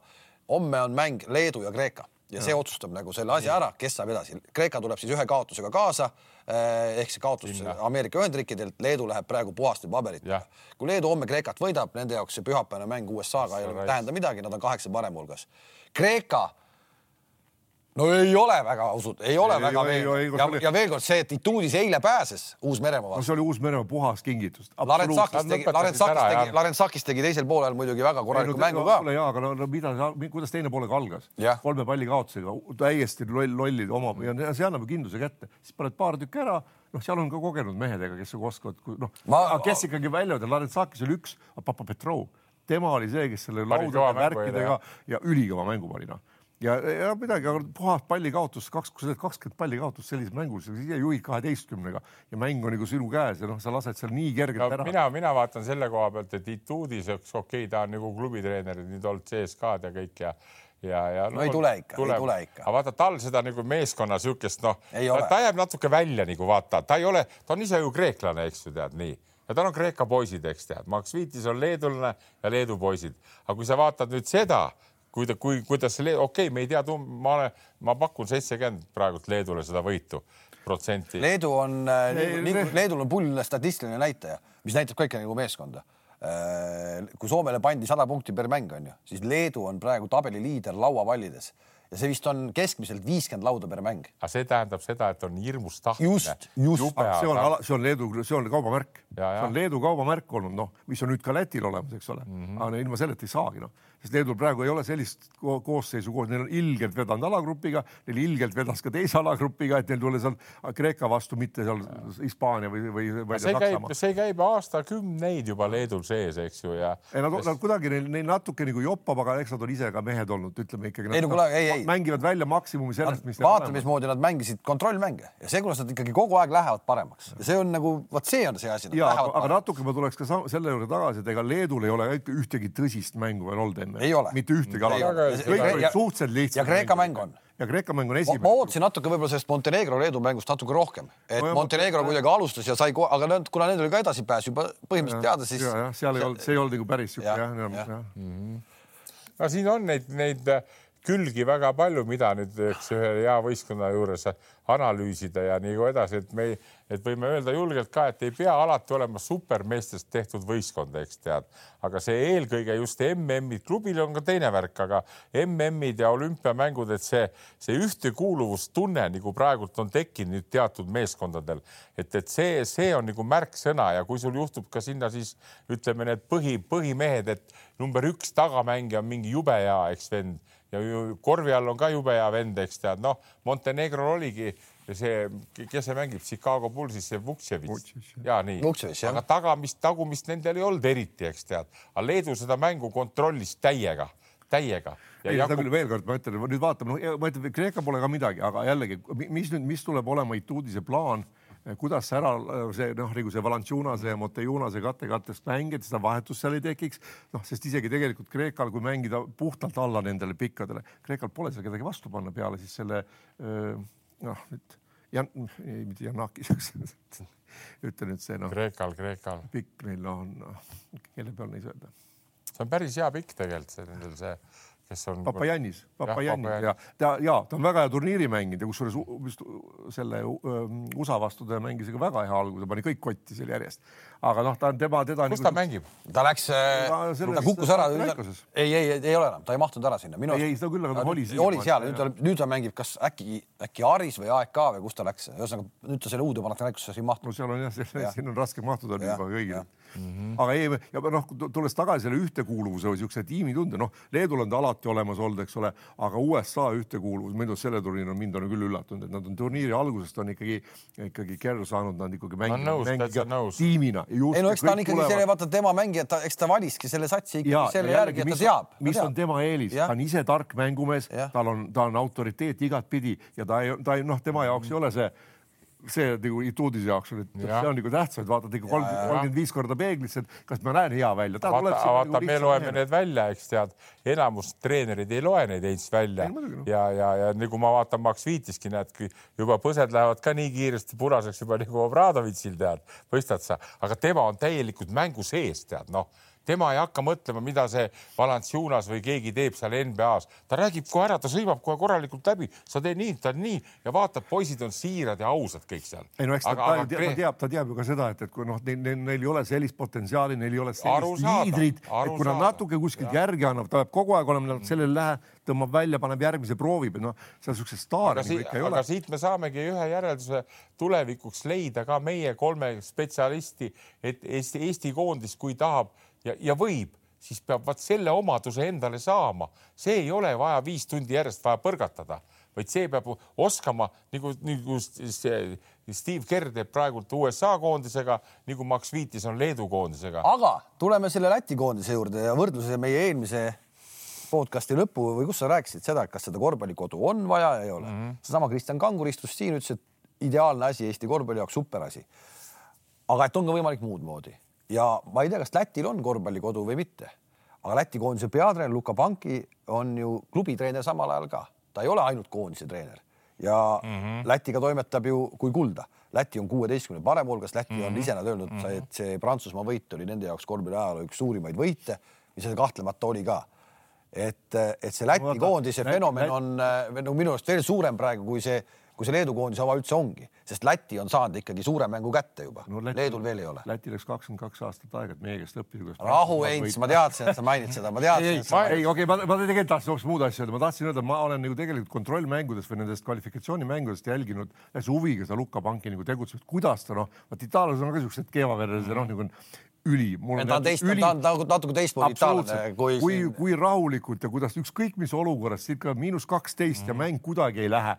homme on mäng Leedu ja Kreeka ja see otsustab nagu selle asja ära, kes saab edasi. Kreeka tuleb siis ühe kaotusega kaasa eh, ehk see kaotus Sinna. Ameerika Ühendriikidelt, Leedu läheb praegu puhaste paberitega. kui Leedu homme Kreekat võidab, nende jaoks see pühapäevane mäng USA-ga ei tähenda midagi, nad on kaheksa parema hulgas. Kreeka no ei ole väga usut-, ei ole ei, väga veenev. ja, oli... ja veel kord see, et Ituudis eile pääses Uus-Meremaa vastu no,. see oli Uus-Meremaa puhas kingitus. Larensakis tegi, Larensakis tegi, Larensakis tegi teisel poolel muidugi väga korraliku no, mängu ka. ja, aga no, no mida, kuidas teine poolega algas? kolme palli kaotusega, täiesti loll, lollid oma ja see annab kindluse kätte, siis paned paar tükki ära noh, seal on ka kogenud mehed, ega kes oskavad, noh, kes ikkagi välja öelda, Larensakis oli üks, Papa Petrov, tema oli see, kes selle laudade värkidega ja ülikõva mängu pani, noh ja, ja midagi, aga puhas pallikaotus, kaks, kui sa teed kakskümmend pallikaotust sellises mängus, siis juhid kaheteistkümnega ja mäng on nagu sinu käes ja noh, sa lased seal nii kergelt no, ära. mina, mina vaatan selle koha pealt, et Ituudis, okei okay,, ta on nagu klubitreener, nüüd olnud CSKA-d ja kõik ja ja, ja no, no ei tule ikka, ei tule ikka. aga vaata, tal seda nagu meeskonna niisugust noh, ta jääb natuke välja nagu vaata, ta ei ole, ta on ise ju kreeklane, eks ju tead nii. Ja tal on Kreeka poisid, eks tead, Max Viitis on leedulane ja Leedu poisid, aga kui sa vaatad nüüd seda kui ta, kui, kuidas see, okei okay,, me ei tea, ma olen, ma pakun seitsekümmend praegult Leedule seda võitu protsenti. Leedu on äh,, Leedul on pull statistiline näitaja, mis näitab kõike nagu meeskonda äh,. kui Soomele pandi sada punkti per mäng, on ju, siis Leedu on praegu tabeli liider lauapallides ja see vist on keskmiselt viiskümmend lauda per mäng. aga see tähendab seda, et on hirmus tahtmine. just, just. see on, see on Leedu, see on kaubamärk, see on Leedu kaubamärk olnud, noh, mis on nüüd ka Lätil olemas, eks ole mm, -hmm. aga ilma selleta ei saagi, noh sest Leedul praegu ei ole sellist koosseisu koos, neil on ilgelt vedanud alagrupiga, neil ilgelt vedas ka teise alagrupiga, et neil tuli seal Kreeka vastu, mitte seal Hispaania või, või, või see käib, see käib aastakümneid juba Leedul sees, eks ju, ja. ei nad, nad kuidagi neil, neil natuke nagu joppab, aga eks nad on ise ka mehed olnud, ütleme ikkagi. ei no kuule, ei, ei. mängivad välja maksimumi sellest, mis. vaata, mismoodi nad mängisid kontrollmänge ja see, kuidas nad ikkagi kogu aeg lähevad paremaks ja see on nagu, vot see on see asi. ja, aga, aga natuke ma tuleks ka selle juurde tagasi, et ega Leedul ei ole ühtegi tõsist mängu veel olnud enne. ei ole. mitte ühtegi ala. kõik olid suhteliselt lihtsad. ja Kreeka mäng on ja Kreeka mäng on esimene. ma ootasin natuke võib-olla sellest Montenegro-Leedu mängust natuke rohkem, et no, Montenegro kuidagi alustas ja sai, aga need, kuna nendel oli ka edasipääs juba põhimõtteliselt teada, siis. seal ei olnud, see ei olnud nagu päris siuke jah, jah. Mhm. no siin on neid, neid külgi väga palju, mida nüüd eks ühe hea võistkonna juures analüüsida ja nii edasi, et me, et võime öelda julgelt ka, et ei pea alati olema supermeestest tehtud võistkond, eks tead, aga see eelkõige just MM-id, klubil on ka teine värk, aga MM-id ja olümpiamängud, et see, see ühtekuuluvustunne nagu praegult on tekkinud nüüd teatud meeskondadel, et, et see, see on nagu märksõna ja kui sul juhtub ka sinna siis ütleme, need põhi, põhimehed, et number üks tagamängija on mingi jube hea, eks vend ja korvi all on ka jube hea vend, eks tead, noh, Montenegrol oligi see, kes see mängib? Chicago Bullsis, see Vuksjevitš. ja nii, aga tagamist, tagumist nendel ei olnud eriti, eks tead, aga Leedu seda mängu kontrollis täiega täiega. ei, seda küll veel kord, ma ütlen, nüüd vaatame, no ma ütlen, Kreeka pole ka midagi, aga jällegi, mis nüüd, mis tuleb olema Ituudise plaan kuidas ära see noh, nagu see Valanciunase ja Montejunase kattekattest mäng, et seda vahetust seal ei tekiks. noh, sest isegi tegelikult Kreekal, kui mängida puhtalt alla nendele pikkadele, Kreekal pole seal kedagi vastu panna peale siis selle noh, nüüd ja ei, mitte Janakis, ütle nüüd see noh. Kreekal, Kreekal. pikk neil on no,, kelle peal neis öelda. see on päris hea pikk tegelikult see nendel see kes on. Papajannis, Papajannis ja ta ja ta on väga hea turniiri mänginud ja kusjuures vist selle USA vastu ta mängis ikka väga hea alguse, pani kõik kotti seal järjest. aga noh, ta on tema, teda. kus nagu... ta mängib? ta läks, ta kukkus ära. ei, ei, ei ole enam, ta ei mahtunud ära sinna. ei, ei, seda küll, aga ta oli seal. oli seal, nüüd ta, nüüd ta mängib, kas äkki, äkki Aris või AEK või kus ta läks, ühesõnaga nüüd ta selle uude Panathinaikosse ei mahtunud. no seal on jah, siin on raske mahtuda juba kõigil mm. -hmm. aga ei, ja noh, tulles tagasi selle ühtekuuluvuse või siukse tiimitunde, noh, Leedul on ta alati olemas olnud, eks ole, aga USA ühtekuuluvus, ei tea, selle turniiri on mind on küll üllatunud, et nad on turniiri algusest on ikkagi, ikkagi kerr saanud nad ikkagi mängida tiimina. ei no eks ta on ikkagi selle, vaata tema mängija, ta, eks ta valiski selle satsi ikkagi ja, selle ja järgi, et ta teab. mis on tema eelis, ta on ise tark mängumees, tal on, ta on autoriteet igatpidi ja ta ei, ta ei noh, tema jaoks ei ole see see nagu Ituudise jaoks on, et ja. see on nagu tähtis, et vaatad ikka kolmkümmend viis korda peeglisse, et kas ma näen hea välja. vaata, vaata nagu me loeme need välja, eks tead, enamus treenerid ei loe neid eins välja. Ei, ja, ja, ja nagu ma vaatan Max Viitiski, näed, juba põsed lähevad ka nii kiiresti punaseks juba nagu Obradovitšil tead, mõistad sa, aga tema on täielikult mängu sees, tead noh tema ei hakka mõtlema, mida see Valanciunas või keegi teeb seal NBA-s, ta räägib kohe ära, ta sõimab kohe korralikult läbi, sa tee nii, ta on nii. Ja vaatad, poisid on siirad ja ausad kõik seal. ei no eks aga, ta, ta, ta teab, ta teab ju ka seda, et, et kui noh, neil, neil, neil ei ole sellist potentsiaali, neil ei ole sellist liidrit, et kui nad natuke kuskilt järgi annavad, ta peab kogu aeg olema sellel lähe, tõmbab välja, paneb järgmise, proovib, et noh, seal siukseid staare nagu ikka ei ole. aga siit me saamegi ühe järelduse tulevikuks leida ka meie kolme spetsialisti, et Eesti, Eesti koondis, kui tahab ja, ja võib, siis peab vaat selle omaduse endale saama, see ei ole vaja viis tundi järjest vaja põrgatada, vaid see peab oskama nagu, nagu Steve Kerr teeb praegult USA koondisega, nagu Max Viitis on Leedu koondisega. aga tuleme selle Läti koondise juurde ja võrdluse meie eelmise podcast'i lõppu või kus sa rääkisid seda, et kas seda korvpallikodu on vaja ja ei ole mm -hmm.. seesama Kristjan Kangur istus siin, ütles, et ideaalne asi Eesti korvpalli jaoks, super asi. aga et on ka võimalik muud moodi ja ma ei tea, kas Lätil on korvpallikodu või mitte, aga Läti koondise peatreener Luka Panki on ju klubitreener samal ajal ka, ta ei ole ainult koondise treener ja mm -hmm. Lätiga toimetab ju kui kulda. Läti on kuueteistkümne parem hulgas, Läti mm -hmm. on mhm. ise nad öelnud mm, -hmm. et see Prantsusmaa võit oli nende jaoks korvpalli ajaloo üks suurimaid võite, mis see kahtlemata oli ka. et, et see Läti Vaata, koondise fenomen on nagu minu arust veel suurem praegu kui see kui see Leedu koondise oma üldse ongi, sest Läti on saanud ikkagi suure mängu kätte juba no,. Leedul veel ei ole. Lätil läks kakskümmend kaks aastat aega, et meie käest õppida. rahu, Heinz, ma teadsin, et sa mainid seda, ma teadsin. ei, ei, okei okay,, ma, ma tegelikult tahtsin hoopis muud asja öelda, ma tahtsin öelda, ma olen nagu tegelikult kontrollmängudest või nendest kvalifikatsioonimängudest jälginud hästi huviga seda Luka Panki nagu tegutsemist, kuidas ta noh, vot itaallased on ka siuksed keevaverelised noh, nagu üli. ta on teist, ta on nagu natuke teistmoodi itaallane kui. kui, kui rahulikult ja kuidas ükskõik mis olukorras, siit ka miinus kaksteist ja mäng kuidagi ei lähe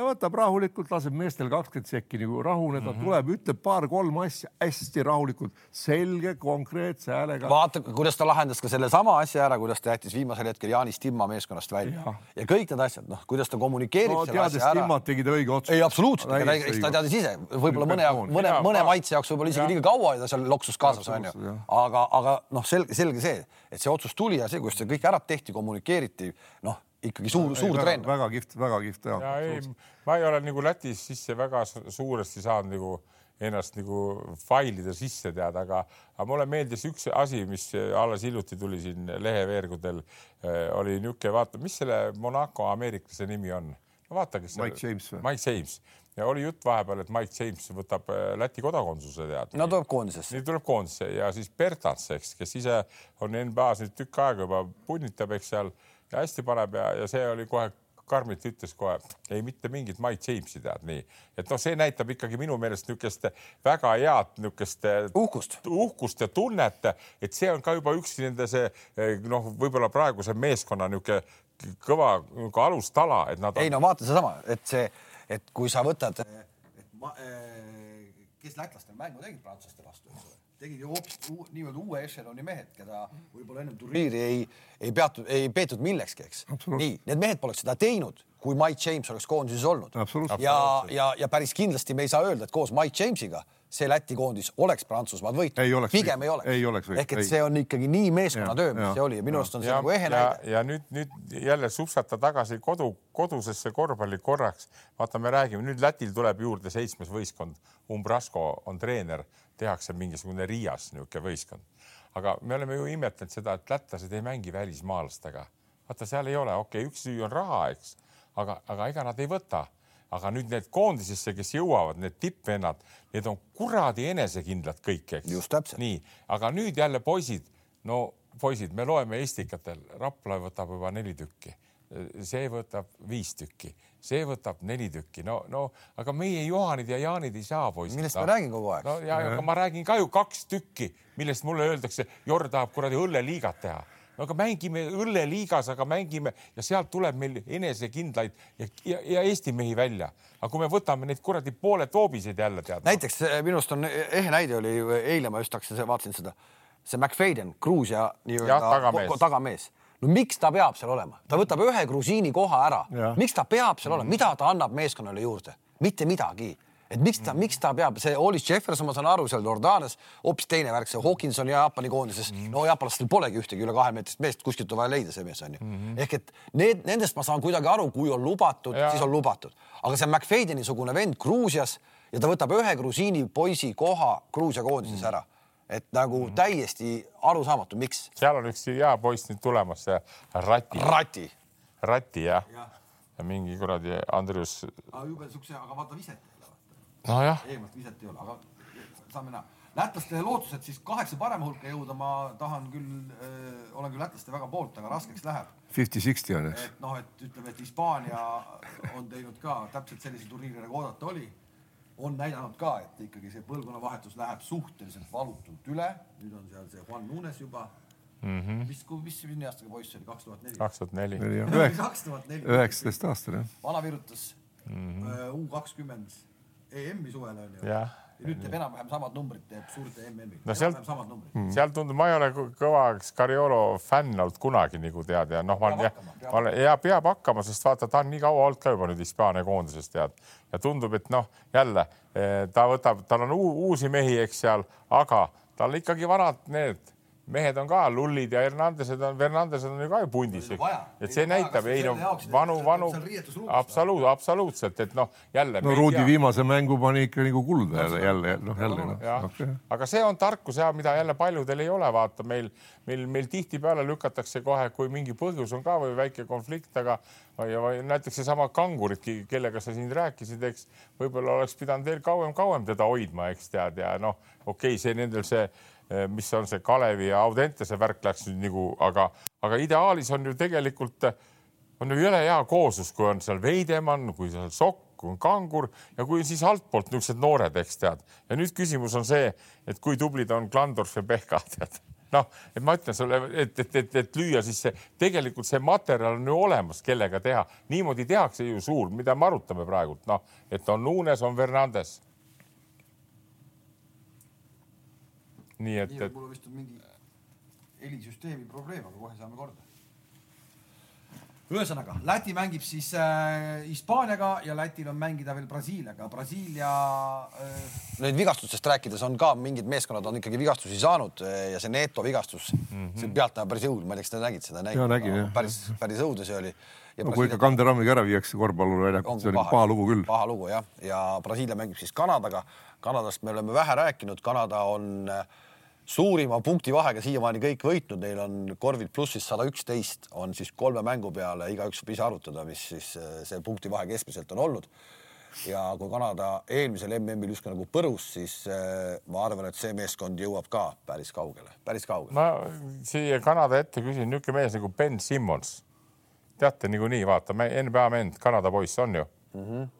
võtab rahulikult, laseb meestel kakskümmend sekki nagu rahuneda mm, -hmm. tuleb, ütleb paar-kolm asja hästi rahulikult, selge, konkreetse häälega. vaata, kuidas ta lahendas ka sellesama asja ära, kuidas ta jättis viimasel hetkel Jaanis Timma meeskonnast välja ja, ja kõik need asjad, noh, kuidas ta kommunikeerib no, selle asja ära. Timmat tegi ta õige otsuse. ei, absoluutselt, eks ta teadis ise, võib-olla mõne, mõne, mõne maitse jaoks võib-olla isegi liiga kaua ta seal loksus kaasas onju, aga, aga noh, selge, selge see, et see otsus tuli ja see, kuidas see kõik ära tehti, kommunikeeriti, noh ikkagi suur, suur treener. väga kihvt, väga kihvt ja. ja ei, ma ei ole nagu Lätis sisse väga suuresti saanud nagu ennast nagu failida sisse teada, aga, aga mulle meeldis üks asi, mis alles hiljuti tuli siin leheveergudel äh,, oli niisugune, vaata, mis selle Monaco ameeriklase nimi on? no vaata, kes. Mike James või? Mike James ja oli jutt vahepeal, et Mike James võtab äh, Läti kodakondsuse tead. no tuleb koondisesse. nii tuleb koondisse ja siis Bertans, eks, kes ise on NBA-s nüüd tükk aega juba punnitab, eks seal ja hästi paneb ja, ja see oli kohe karmilt ütles kohe, ei mitte mingit Mike Jamesi tead nii, et noh, see näitab ikkagi minu meelest niisugust väga head niisugust uhkust, uhkust ja tunnet, et see on ka juba üks nende see noh, võib-olla praeguse meeskonna niisugune kõva niisugune alustala, et nad. ei no vaata seesama, et see, et kui sa võtad, kes lätlastel mängu tegid prantslaste vastu, eks ole tegid ju hoopis nii-öelda uue ešeloni mehed, keda võib-olla ennem turniiri ei, ei peatud, ei peetud millekski, eks. nii, need mehed poleks seda teinud, kui Mike James oleks koondises olnud. ja, ja, ja päris kindlasti me ei saa öelda, et koos Mike Jamesiga see Läti koondis oleks Prantsusmaad võitnud. pigem ei oleks. ei oleks võitnud. ehk et see on ikkagi nii meeskonnatöö, mis see oli ja minu arust on see nagu ehe näide. ja nüüd, nüüd jälle supsata tagasi kodu, kodusesse korvpalli korraks. vaata, me räägime nüüd Lätil tuleb juurde seitsmes võistkond. Umbrasko on treener, tehakse mingisugune Riias niisugune võistkond. aga me oleme ju imetlenud seda, et lätlased ei mängi välismaalastega. vaata, seal ei ole, okei okay,, üks süü on raha, eks, aga, aga ega nad ei võta aga nüüd need koondisesse, kes jõuavad, need tippvennad, need on kuradi enesekindlad kõik, eks. just täpselt. nii, aga nüüd jälle poisid, no poisid, me loeme Estikatel, Rapla võtab juba neli tükki, see võtab viis tükki, see võtab neli tükki, no, no aga meie Juhanid ja Jaanid ei saa poisid. millest ma räägin kogu aeg? no ja, aga ma räägin ka ju kaks tükki, millest mulle öeldakse, Jor tahab kuradi õlleliigat teha no aga mängime õlleliigas, aga mängime ja sealt tuleb meil enesekindlaid ja, ja, ja Eesti mehi välja. aga kui me võtame neid kuradi poole toobiseid jälle tead. näiteks eh, minu arust on ehe näide oli eile ma just hakkasin, vaatasin seda, see McFadden, Gruusia nii-öelda tagamees. tagamees no miks ta peab seal olema, ta võtab ühe grusiini koha ära, miks ta peab seal olema, mida ta annab meeskonnale juurde, mitte midagi. Et miks ta, miks ta peab, see Olis Jefferson, ma saan aru, seal Jordaanias hoopis teine värk, see Hawkinson ja Jaapani koondises. Mm, -hmm. no jaapanlastel polegi ühtegi üle kahemeetrist meest, kuskilt on vaja leida see mees onju mm. -hmm. ehk et need, nendest ma saan kuidagi aru, kui on lubatud, siis on lubatud, aga see McFadeni sugune vend Gruusias ja ta võtab ühe grusiini poisi koha Gruusia koondises mm -hmm. ära et nagu mm -hmm. täiesti arusaamatu, miks. seal on üks hea poiss nüüd tulemas, see Rati. Rati. Rati jah ja. ja mingi kuradi Andrius. jube siukse, aga vaata viset nojah. eemalt viset ei ole, aga saame näha. lätlaste lootused siis kaheksa parema hulka jõuda, ma tahan küll äh,, olen küll lätlaste väga poolt, aga raskeks läheb. Fifty-sixty on, eks. et noh, et ütleme, et Hispaania on teinud ka täpselt sellise turniiri nagu oodata oli. On näidanud ka, et ikkagi see põlvkonnavahetus läheb suhteliselt valutult üle. nüüd on seal see Juan Nunes juba mm. -hmm. mis, mis minni aastaga poiss oli, kaks tuhat neli? kaks tuhat neli. kaks tuhat neli. üheksateist aastane, vana virutas mm -hmm. U kakskümmend EM-i suvel on ju. ja nüüd teeb enam-vähem samad numbrid, teeb suurte MM-i. no sealt, mm. seal tundub, ma ei ole kõva Scariolo fänn olnud kunagi nagu tead ja noh, ma olen ja, ma olen ja peab hakkama, sest vaata, ta on nii kaua olnud ka juba nüüd Hispaania koondises tead ja tundub, et noh, jälle eh, ta võtab, tal on uusi mehi, eks seal, aga tal ikkagi vanad need mehed on ka lullid ja Hernandesed on, Fernandesed on ju ka ju pundis, et see näitab, ei no vanu, vanu, absoluut, absoluutselt, et noh, jälle. no Rudi tea. viimase mängu pani ikka nagu kulda jälle, jälle noh, jälle noh. Okay. aga see on tarkus ja mida jälle paljudel ei ole, vaata meil, meil, meil tihtipeale lükatakse kohe, kui mingi põhjus on ka või väike konflikt, aga või, või näiteks seesama kanguridki, kellega sa siin rääkisid, eks võib-olla oleks pidanud veel kauem-kauem teda hoidma, eks tead ja noh, okei okay,, see nendel see mis on see Kalevi ja Audentese värk läks nüüd nagu, aga, aga ideaalis on ju tegelikult on ju jõle hea kooslus, kui on seal Veidemann, kui seal Sokk, kui on Kangur ja kui siis altpoolt niisugused noored, eks tead. ja nüüd küsimus on see, et kui tublid on Klandorf ja Pehka, tead. Noh, et ma ütlen sulle, et, et, et, et lüüa siis see, tegelikult see materjal on ju olemas, kellega teha, niimoodi tehakse ju suur, mida me arutame praegult, noh, et on Nunes, on Fernandes nii et, et. mul vist on mingi helisüsteemi probleem, aga kohe saame korda. ühesõnaga, Läti mängib siis äh, Hispaaniaga ja Lätil on mängida veel Brasiiliaga. Brasiilia äh.... Nüüd vigastustest rääkides on ka mingid meeskonnad on ikkagi vigastusi saanud äh, ja see Neto vigastus mm, -hmm. see pealt näeb päris õudne, ma ei tea, kas te nägite seda? ja nägin jah. päris, päris õudne see oli. no kui ikka kanderammiga ära viiakse korvpallurväljakut, see oli paha, paha lugu küll. paha lugu jah, ja Brasiilia mängib siis Kanadaga. Kanadast me oleme vähe rääkinud, Kanada on äh, suurima punktivahega siiamaani kõik võitnud, neil on korvid plussis sada üksteist, on siis kolme mängu peale, igaüks võib ise arvutada, mis siis äh, see punktivahe keskmiselt on olnud. ja kui Kanada eelmisel MM-il justkui nagu põrus, siis äh, ma arvan, et see meeskond jõuab ka päris kaugele, päris kaugele. ma siia Kanada ette küsin, niisugune mees nagu Ben Simmons. teate niikuinii, vaata, NBA vend, Kanada poiss on ju mm. -hmm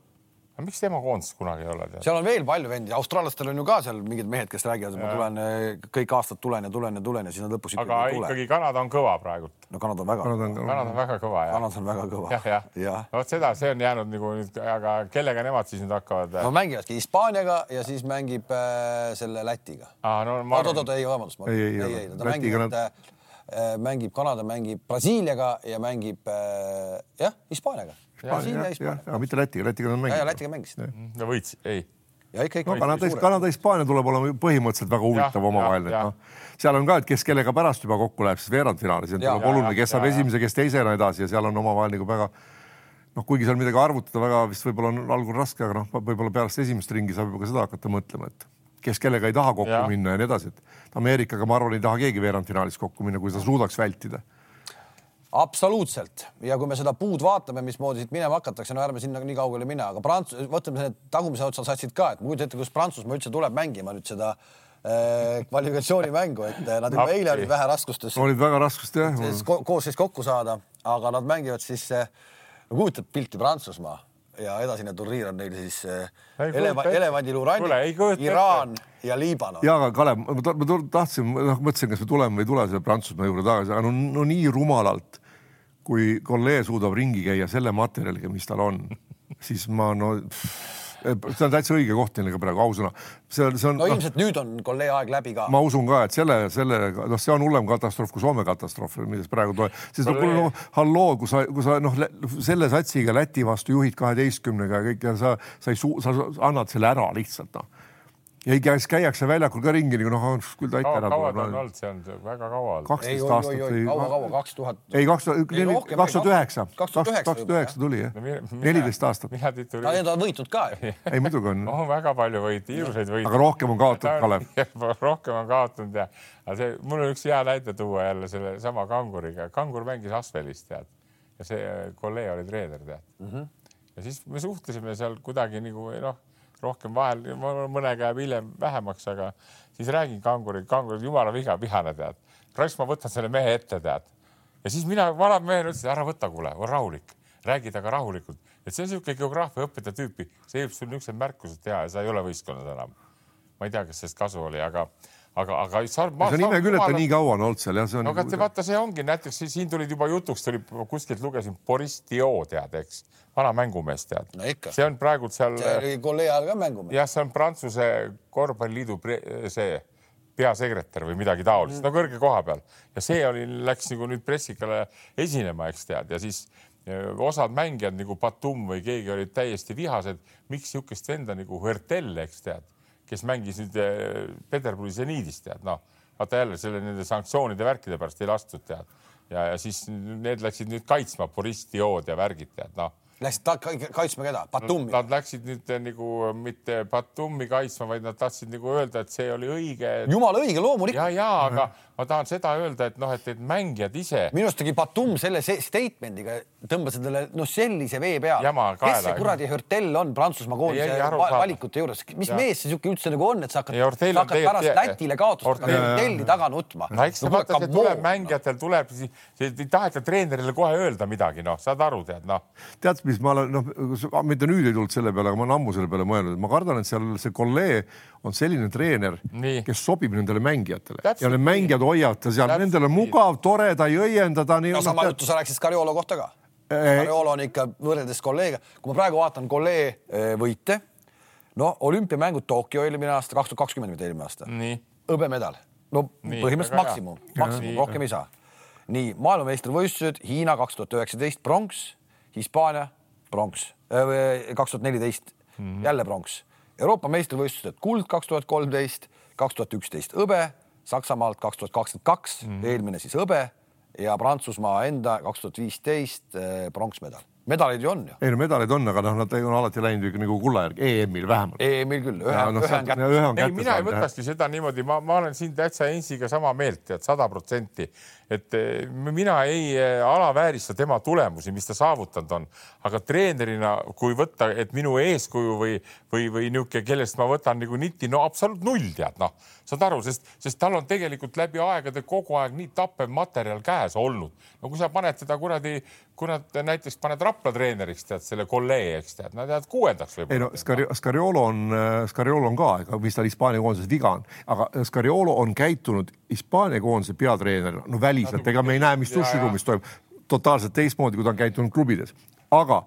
aga miks tema koondises kunagi ei ole? seal on veel palju vendi, austraallastel on ju ka seal mingid mehed, kes räägivad, ma tulen eh, kõik aastad tulen ja tulen ja tulen ja siis nad lõpus ikkagi aga ikkagi Kanada on kõva praegult. no Kanada on väga. Kanada on väga kõva jah. Kanada on väga kõva. jah, jah ja. ja.. vot seda, see on jäänud nagu nüüd, aga kellega nemad siis nüüd hakkavad? no mängivadki Hispaaniaga ja siis mängib äh, selle Lätiga. oot-oot-oot, ei, vabandust. ei, ei, ei, ei, ta mängib nad... äh, mängib Kanada, mängib Brasiiliaga ja mängib äh, jah, Hispaaniaga. Aga mitte Lätiga, Lätiga nad mängisid. Lätiga mängisid. no võitsid, ei ja ikka, ikka. no Kanada, Kanada, Hispaania tuleb olema põhimõtteliselt väga huvitav omavaheline, noh, seal on ka, et kes kellega pärast juba kokku läheb, siis veerandfinaalis on oluline, kes saab esimese, kes teisena edasi ja seal on omavahel nagu väga noh, kuigi seal midagi arvutada väga vist võib-olla on algul raske, aga noh, võib-olla pärast esimest ringi saab juba ka seda hakata mõtlema, et kes kellega ei taha kokku ja. minna ja nii edasi, et Ameerikaga ma arvan, ei taha keegi veerandfinaalis kokku minna, kui seda suudaks vältida absoluutselt ja kui me seda puud vaatame, mismoodi siit minema hakatakse, no ärme sinna nii kaugele mine, aga Prantsus, võtame need tagumise otsa satsid ka, et ma kujutan ette, kus Prantsusmaa üldse tuleb mängima nüüd seda äh, kvalifikatsioonimängu, et äh, nad juba eile olid vähe raskustes. olid väga raskustes jah. koos siis kokku saada, aga nad mängivad siis äh,, no kujutad pilti Prantsusmaa ja edasine turniir on neil siis äh, eleva, elevandiluu rannik, Iraan ja Liibanon. ja aga Kalev, ma, ma tahtsin, noh, mõtlesin, kas me tuleme või ei tule selle Prantsusmaa juurde tagasi, aga no, no nii rumalalt kui kolleeg suudab ringi käia selle materjaliga, mis tal on, siis ma no see on täitsa õige koht neile praegu, ausõna. see on, see on. no ilmselt no, nüüd on kolleeg aeg läbi ka. ma usun ka, et selle, selle, noh, see on hullem katastroof kui Soome katastroof, millest praegu tuleb, sest no, kuule, no halloo, kui sa, kui sa noh, selle satsiga Läti vastu juhid kaheteistkümnega ja kõik ja sa, sa ei suu-, sa annad selle ära lihtsalt noh ja käis, käiakse väljakul ka ringi nagu noh, küll ta ikka ära tuleb. kaua ta on olnud, see on väga kaua kaksteist aastat või? kaua, kaua, kaks tuhat. ei, kaks tuhat, kaks tuhat üheksa, kaks tuhat üheksa tuli jah, neliteist aastat. mina tituleerin. Need on võitud ka ju. ei, muidugi on. on väga palju võite, ilusaid võite. aga rohkem on kaotatud, Kalev. rohkem on kaotanud ja, aga see, mul on üks hea näide tuua jälle sellesama kanguriga. kangur mängis Asvelis, tead, ja see kolleeg oli treener, tead mm. -hmm. ja siis me suhtlesime seal kuidagi nagu noh rohkem vahel, mõne käib hiljem vähemaks, aga siis räägin kangurid, kangurid jumala viga, vihane tead. raisk, ma võtan selle mehe ette, tead. ja siis mina vanale mehele ütlesin, ära võta, kuule, ole rahulik, räägi temaga rahulikult, et see on niisugune geograafia õpetaja tüüpi, see võib sul niisugused märkused teha ja sa ei ole võistkonnas enam. ma ei tea, kas sellest kasu oli, aga aga, aga sa, ma, see on ime küll, et ta nii kaua on olnud seal jah, see on. no aga vaata, see ongi näiteks siin tulid juba jutuks, tuli kuskilt lugesin Boris Dio tead, eks, vana mängumees tead no. see on praegult seal. see oli kolleeg ajal ka mängumees. jah, see on Prantsuse korvpalliliidu see peasekretär või midagi taolist mm., no kõrge koha peal ja see oli, läks nagu nüüd pressikale esinema, eks tead, ja siis osad mängijad nagu Batum või keegi olid täiesti vihased, miks niisugust venda nagu Hõrtel, eks tead kes mängis nüüd eh, Peterburi seniidis, tead, noh, vaata jälle selle nende sanktsioonide värkide pärast ei lastud, tead. ja, ja siis need läksid nüüd kaitsma Boriss Diod ja värgid, tead, noh Läksid kaitsma keda? Batumi? Nad läksid nüüd eh, nagu mitte Batumi kaitsma, vaid nad tahtsid nagu öelda, et see oli õige. jumala õige, loomulikult. ja, ja aga ma tahan seda öelda, et noh, et, et mängijad ise. minu arust tegi Batum selle statement'iga, tõmbas endale noh, sellise vee peale. kes see kuradi Hörtel on Prantsusmaa koondise valikute juures, mis ja. mees see siuke üldse nagu on, et sa hakkad, sa hakkad teie, pärast teie, Lätile kaotust Hörtelli taga nutma. no eks no, vaata, see tuleb mängijatel tuleb, ei taheta treenerile kohe öelda midagi, noh, saad aru, tead, noh. tead, mis ma olen, noh, mitte nüüd ei tulnud selle peale, aga ma olen ammu selle peale mõelnud, ma kardan, et seal see kolleeg on selline treener, kes sobib nendele mängijatele Täpselt. ja need mängijad hoiavad ta seal, nendel on mugav, tore, ta ei õienda, ta nii. no sama juttu sa rääkisid Scariolo kohta ka. Scariolo on ikka võrreldes kolleege, kui ma praegu vaatan kolleeg eh, võite, no olümpiamängud Tokyo eelmine aasta, kaks tuhat kakskümmend mitte eelmine aasta. hõbemedal, no nii, põhimõtteliselt maksimum, maksimum, rohkem ei saa. nii maailmameistrivõistlused Hiina kaks tuhat üheksateist pronks, Hispaania pronks, äh, kaks tuhat neliteist mhm. jälle pronks. Euroopa meistrivõistlused kuld kaks tuhat kolmteist, kaks tuhat üksteist hõbe, Saksamaalt kaks tuhat kakskümmend kaks, mhm. eelmine siis hõbe ja Prantsusmaa enda kaks tuhat viisteist eh, pronksmedal medaleid ju on ju. ei no medaleid on, aga noh, nad on alati läinud ikka nagu kulla järgi, EM-il vähemalt. EM-il küll, ühe, no, ühe on kätte. ei, mina ei võtakski seda niimoodi, ma, ma olen siin täitsa Ensiga sama meelt, tead, sada protsenti, et eh, mina ei eh, alaväärista tema tulemusi, mis ta saavutanud on, aga treenerina, kui võtta, et minu eeskuju või, või, või niisugune, kellest ma võtan nagu nitti, no absoluut null tead, noh, saad aru, sest, sest tal on tegelikult läbi aegade kogu aeg nii tappev materjal käes olnud. no kui sa paned teda kuradi, kui nad näiteks paned Rapla treeneriks, tead selle kolleeg, eks tead, nad jäävad kuuendaks võib-olla. ei no Scari Scariolo on, Scariolo on ka, ega mis tal Hispaania koondises viga on, aga Scariolo on käitunud Hispaania koondise peatreenerina, no väli väliselt, ega me ei näe, mis duširuumis toimub, totaalselt teistmoodi, kui ta on käitunud klubides, aga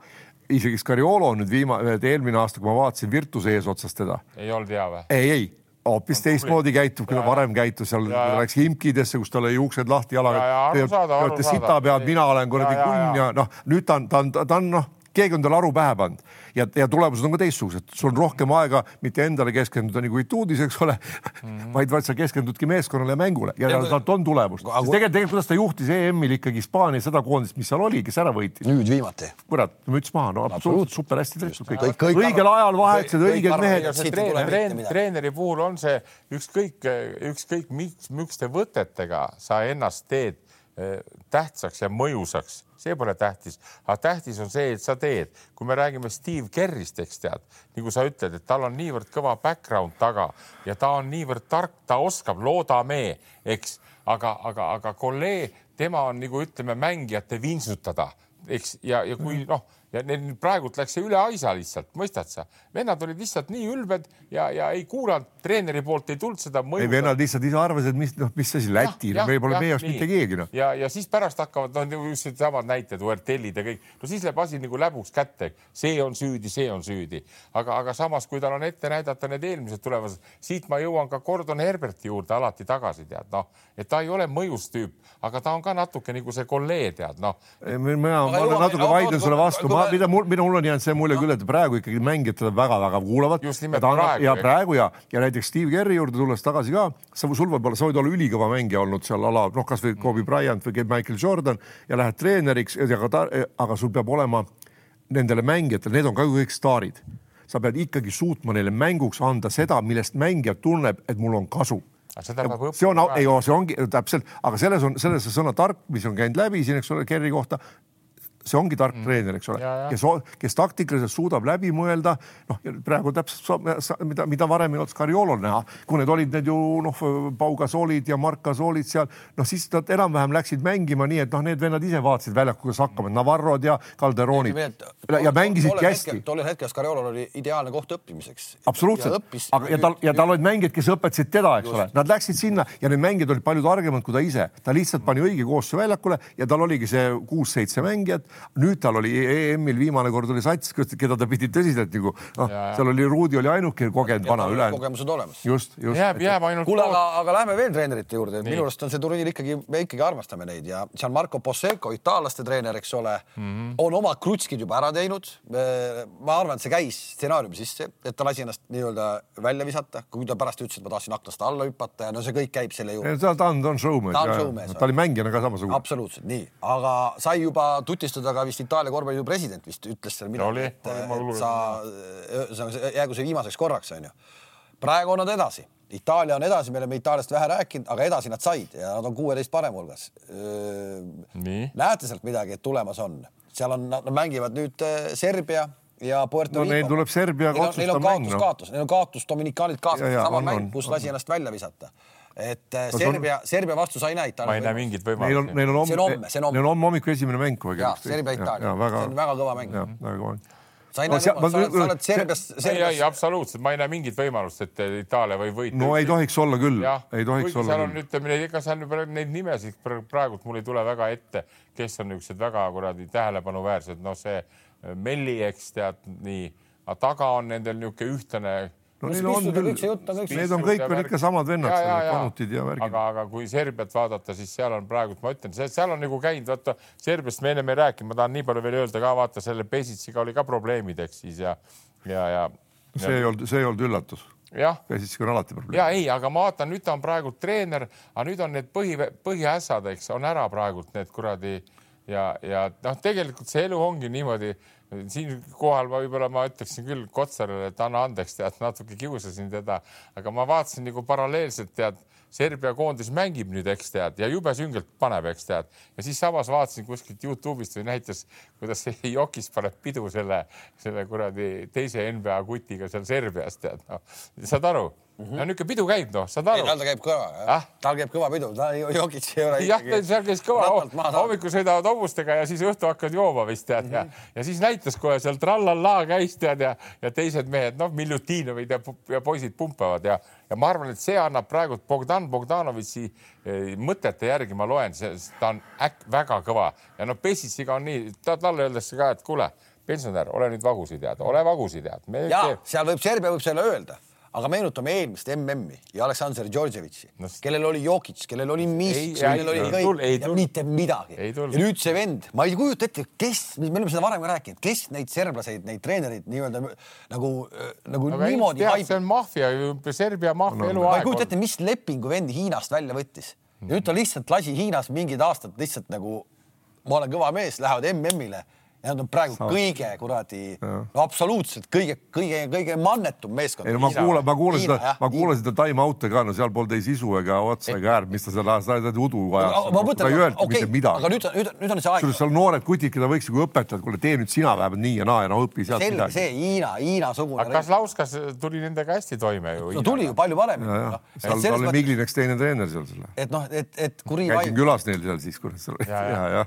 isegi Scariolo on nüüd viimane, eelmine aasta, kui ma vaatasin Virtuse eesotsas teda. ei olnud hea või? ei, ei. Hoopis teistmoodi käitub, kui ta varem käitus, seal. Ja, läks himkidesse, kus tal oli juuksed lahti jalaga. Sita pead, mina olen kuradi kunn ja noh, nüüd ta on, ta on, ta on noh, keegi on talle aru pähe pannud ja, ja tulemused on ka teistsugused, sul on rohkem aega mitte endale keskenduda nagu etuudis, eks ole mm, -hmm. vaid, vaid sa keskendudki meeskonnale ja mängule ja, ja sealt on tulemust. tegelikult, tegelikult, kuidas ta juhtis EM-il ikkagi Hispaania seda koondist, mis seal oli, kes ära võitis. nüüd viimati. kurat, müts maha, no absoluutselt super hästi tehtud kõik, kõik, kõik. õigel ajal vahetused, õiged mehed. treeneri puhul on see ükskõik, ükskõik miks, miks te võtetega sa ennast teed tähtsaks ja mõjusaks. See pole tähtis, aga tähtis on see, et sa teed. kui me räägime Steve Kerrist, eks tead, nagu sa ütled, et tal on niivõrd kõva background taga ja ta on niivõrd tark, ta oskab, loodame, eks, aga, aga, aga kolleeg, tema on nagu ütleme, mängijate vintsutada, eks, ja, ja kui noh ja neil praegult läks see üle aisa lihtsalt, mõistad sa? vennad olid lihtsalt nii ülbed ja, ja ei kuulanud, treeneri poolt ei tulnud seda mõju. ei, vennad lihtsalt ise arvasid, et mis, noh, mis asi Läti, no meil pole meie jaoks mitte keegi noh. ja, ja siis pärast hakkavad noh, just needsamad näited, Uertellid ja kõik, no siis läheb asi nagu läbuks kätte, see on süüdi, see on süüdi, aga, aga samas, kui tal on ette näidata need eelmised tulevased, siit ma jõuan ka Gordon Herberti juurde alati tagasi, tead noh, et ta ei ole mõjus tüüp, aga ta on ka natuke nagu see kolleeg, tead noh. mina, ma natuke vaidlen sulle vastu, ma, mida mul, mida mul on jäänud see mulje küll, et praegu ikkagi mängijad teda väga-väga kuulavad. just nimelt ja praegu. ja praegu ja, ja näiteks Steve Kerri juurde tulles tagasi ka, sa, sul võib-olla, sa võid olla ülikõva mängija olnud seal ala, noh, kasvõi Kobe Bryant või Michael Jordan ja lähed treeneriks, aga, aga sul peab olema nendele mängijatele, need on ka ju kõik staarid. sa pead ikkagi suutma neile mänguks anda seda, millest mängija tunneb, et mul on kasu õppima. see on, ei, see ongi täpselt, aga selles on, selles see sõna tark, mis on käinud läbi siin, eks ole, Kerri kohta, see ongi tark mm. treener, eks ole, kes, kes taktikaliselt suudab läbi mõelda. noh, praegu täpselt mida, mida varem ei olnud Scariolol näha, kui need olid need ju noh, Pau Gasolid ja Mark Gasolid seal, noh siis nad enam-vähem läksid mängima nii, et noh, need vennad ise vaatasid väljakul, kuidas hakkama, Navarrod ja Calderonid ja, mängisidki hästi. tollel hetkel Scariolol oli ideaalne koht õppimiseks. absoluutselt, aga ja tal ja tal olid mängijad, kes õpetasid teda, eks ole, nad läksid sinna ja need mängijad olid palju targemad kui ta ise, ta lihtsalt pani õige koosseisu väljakule ja tal oligi see kuus-seitse mängijat nüüd tal oli EM-il viimane kord oli sats, keda ta pidi tõsiselt nagu noh, seal oli Ruudi oli ainuke kogenud vana ülejäänud. kogemused olemas. just, just. jääb, jääb ainult. kuule, aga, aga lähme veel treenerite juurde, minu arust on see turniir ikkagi, me ikkagi armastame neid ja see on Marco Posseco, itaallaste treener, eks ole mm, -hmm. on oma krutskid juba ära teinud. ma arvan, et see käis stsenaariumi sisse, et ta lasi ennast nii-öelda välja visata, kui ta pärast ütles, et ma tahtsin aknast alla hüpata ja no see kõik käib selle juurde. ta on, ta on showmees. ta on showmees. ta oli mängijana ka samasugune. absoluutselt nii, aga sai juba tutistada ka vist Itaalia korvpalliliidu president vist ütles seal midagi, et, et sa, ühesõnaga jäägu see viimaseks korraks, onju. praegu on nad edasi, Itaalia on edasi, me oleme Itaaliast vähe rääkinud, aga edasi nad said ja nad on kuueteist parema hulgas. näete sealt midagi, et tulemas on, seal on, nad mängivad nüüd Serbia ja Puerto no, Rico. Neil tuleb Serbia otsustav mäng. Neil on kaotus, kaotus, neil on kaotus Dominikaanilt kaasa, sama mäng, kus lasi ennast välja visata et äh, no, Serbia, Serbia vastu sa ei näe Itaalia. ma ei näe mingit võimalust. Neil on, neil on homme, see on homme, neil on homme hommikul esimene mäng. ja, Serbia, Itaalia, see on väga kõva mäng. väga kõva mäng sa ei näe no,, sa, sa oled Serbias, Serbias.... ei, ei absoluutselt, ma ei näe mingit võimalust, et Itaalia võib võita. no ei tohiks olla küll, ei tohiks olla. seal on, ütleme, ega seal neid nimesid praegult mul ei tule väga ette, kes on niisugused väga kuradi tähelepanuväärsed, noh, see Melli, eks tead nii, aga taga on nendel niisugune ühtlane no neil on küll, need on kõik veel ikka samad vennad, Kanutid ja värgid. aga, aga kui Serbiat vaadata, siis seal on praegult, ma ütlen, seal on nagu käinud, vaata Serbiast me ennem ei rääkinud, ma tahan nii palju veel öelda ka, vaata selle Pesitsiga oli ka probleemid, eks siis ja, ja, ja. see ei olnud, see ei olnud üllatus. Pesitsiga on alati probleem. ja ei, aga ma vaatan, nüüd ta on praegu treener, aga nüüd on need põhi, põhiässad, eks on ära praegult need kuradi ja, ja noh, tegelikult see elu ongi niimoodi siinkohal ma võib-olla ma ütleksin küll Kotsarile, et anna andeks, tead, natuke kiusasin teda, aga ma vaatasin nagu paralleelselt, tead, Serbia koondis mängib nüüd, eks tead, ja jube süngelt paneb, eks tead, ja siis samas vaatasin kuskilt Youtube'ist või näitas, kuidas Jokis paneb pidu selle, selle kuradi teise NBA kutiga seal Serbias, tead, noh, saad aru Mm -hmm. ja niisugune pidu käib, noh, saad aru? tal ta käib kõva ah?, tal käib kõva pidu, ta Jokits ei ole. jah, seal käis kõva, hommikul sõidavad hobustega ja siis õhtu hakkavad jooma vist tead mm -hmm. ja, mhm. ja siis näitas kohe seal trallallaa käis tead ja, ja teised mehed, noh, Miljutinovid ja, ja poisid pumpavad ja, ja ma arvan, et see annab praegu Bogdan Bogdanovitši eh, mõtete järgi, ma loen, ta on äkk väga kõva ja noh, Pessitsiga on nii, talle öeldakse ka, et kuule, pensionär, ole nüüd vagusi tead, ole vagusi tead. ja seal võib, Serbia võib selle öelda aga meenutame eelmist MM-i ja Aleksandr Djordjevitši no,, kellel oli Jokic, kellel oli Miss, kellel oli kõik, mitte midagi. ja nüüd see vend, ma ei kujuta ette, kes, me oleme seda varem ka rääkinud, kes neid serblaseid, neid treenereid nii-öelda nagu, nagu aga niimoodi. see on maffia, Serbia maffia no, eluaeg. ma ei kujuta ette, mis lepingu vend Hiinast välja võttis. ja nüüd ta lihtsalt lasi Hiinas mingid aastad lihtsalt nagu ma olen kõva mees, lähevad MM-ile nad on praegu Saab. kõige kuradi, no absoluutselt kõige, kõige, kõige mannetum meeskond. ei no ma kuulan, ma kuulan seda, ma kuulan seda time out'e ka, no seal polnud ei sisu ega otsa ega äärm, mis ta seal ajas, ta udu ajas. ma mõtlen, okei, aga nüüd, nüüd, nüüd on see aeg. seal noored kutid, keda võiks nagu õpetada, kuule tee nüüd sina vähemalt nii ja naa ja no õpi sealt midagi. see Hiina, Hiina sugune. aga kas Lauskas tuli nendega hästi toime ju? no tuli ju palju paremini. No, seal oli Miglineks teine treener seal selle. et noh, et, et kuri. käisin külas neil seal siis, kurat, seal ja, ja, ja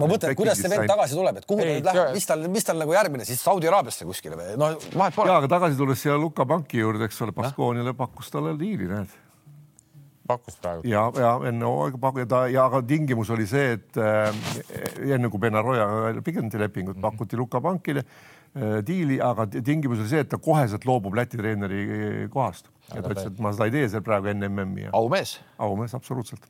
ma mõtlen, kuidas see vend tagasi tuleb, et kuhu ta nüüd läheb, mis tal, mis tal nagu järgmine siis Saudi Araabiasse kuskile või noh, vahet pole. ja, aga tagasi tulles siia Luka Panki juurde, eks ole, Baskooniale pakkus talle diili, näed. pakkus praegu. ja, ja enne hooaega pakkus ta ja aga tingimus oli see, et äh, enne kui Benaroya pikendamise lepingut mhm. pakuti Luka Pankile äh, diili, aga tingimus oli see, et ta koheselt loobub Läti treeneri äh, kohast ja ta ütles, et ma seda ei tee seal praegu enne MM-i. aumees. aumees, absoluutselt.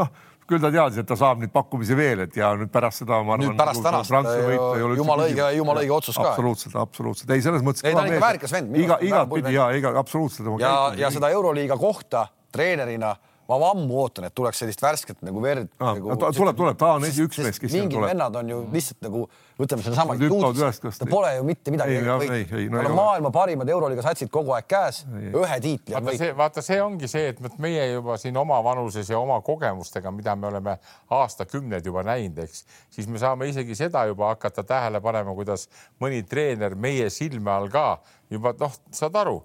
noh küll ta teadis, et ta saab nüüd pakkumisi veel, et ja nüüd pärast seda ma arvan. nüüd pärast nagu tänast jumala õige, jumala õige otsus ka. absoluutselt, absoluutselt, ei selles mõttes. ei, ta on ikka väärikas vend. iga, igatpidi ja iga absoluutselt. ja, ja seda Euroliiga kohta treenerina ma ammu ootan, et tuleks sellist värsket nagu verd ah,. Nagu, ta tuleb, tuleb, ta on esi üks mees, kes mingid tuleb. vennad on ju lihtsalt nagu, võtame sedasama. ta pole ju mitte midagi. tal on maailma parimad Euroliiga satsid kogu aeg käes, ühe tiitli. vaata see, vaata, see ongi see, et meie juba siin oma vanuses ja oma kogemustega, mida me oleme aastakümneid juba näinud, eks, siis me saame isegi seda juba hakata tähele panema, kuidas mõni treener meie silme all ka juba noh, saad aru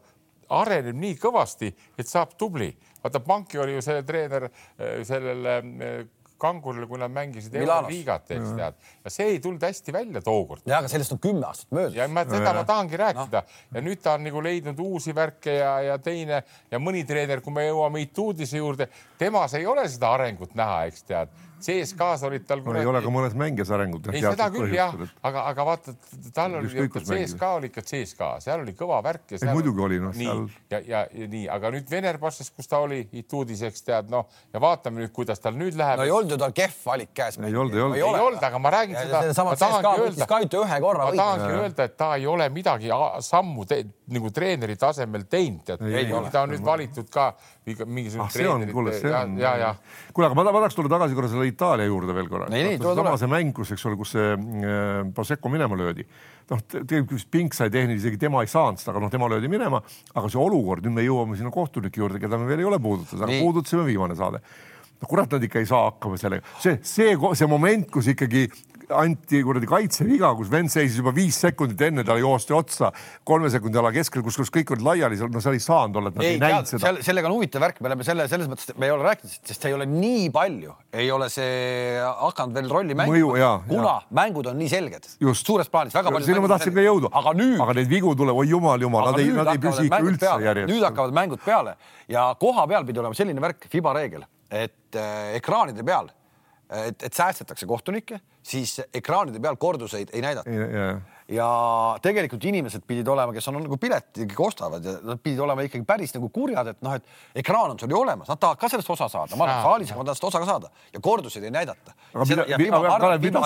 areneb nii kõvasti, et saab tubli vaata, Panki oli ju selle treener äh, sellele äh, kangurile, kui nad mängisid Euroliigat, eks tead, ja see ei tulnud hästi välja tookord. ja, aga sellest on kümme aastat möödas. ja ma seda ma tahangi rääkida no. ja nüüd ta on nagu leidnud uusi värke ja, ja teine ja mõni treener, kui me jõuame Ituudise juurde, temas ei ole seda arengut näha, eks tead CSKA-s olid tal no,. ei ole ka mõnes mängijas arengut. ei, seda küll jah, aga, aga vaata, tal oli ikka CSKA oli ikka CSKA, seal oli kõva värk ja. muidugi oli noh. nii seal... ja, ja, ja nii, aga nüüd Venerbassas, kus ta oli, Ituudis, eks tead, noh ja vaatame nüüd, kuidas tal nüüd läheb. no ei olnud ju tal kehv valik käes. ei olnud, ei olnud. ei olnud, aga ma räägin ja, seda. ma tahangi öelda, ma tahangi öelda, et ta ei ole midagi sammu nagu treeneri tasemel teinud, tead. ta on nüüd valitud ka mingisugune ah, treenerit. ja, ja. kuule, aga ma tahaks tulla tagasi korra selle Itaalia juurde veel korra. sama see mäng, kus, eks ole, kus see äh, Prosecco minema löödi. noh, tegelikult Pink sai tehniliselt, isegi tema ei saanud seda, aga noh, tema löödi minema, aga see olukord, nüüd me jõuame sinna kohtunike juurde, keda me veel ei ole puudutatud, aga puudutasime viimane saade no kurat, nad ikka ei saa hakkama sellega, see, see, see moment, kus ikkagi anti kuradi kaitseviga, kus vend seisis juba viis sekundit enne talle joosti otsa kolme sekundi ala keskel, kus, kus kõik olid laiali, no seal ei saanud olla, et nad ei, ei näinud seda. sellega on huvitav värk, me oleme selle selles mõttes, me ei ole rääkinud, sest ei ole nii palju, ei ole see hakanud veel rolli mängima, kuna ja. mängud on nii selged. suures plaanis väga palju. sinna ma tahtsin ka jõuda, aga nüüd, aga neid vigu tuleb, oi jumal, jumal, nad ei, nad ei püsi ikka üldse järjest. nüüd hakkavad mängud peale ja koha peal pidi olema selline värk, Fiba reegel, et äh, ekraanide peal et, et säästetakse kohtunikke, siis ekraanide peal korduseid ei näidata ja tegelikult inimesed pidid olema, kes on nagu pileti ikkagi ostavad ja nad pidid olema ikkagi päris nagu kurjad, et noh, et ekraan on sul ju olemas, nad tahavad ka sellest osa saada, ma olen saalis, aga ma tahan sellest osa ka saada ja korduseid ei näidata.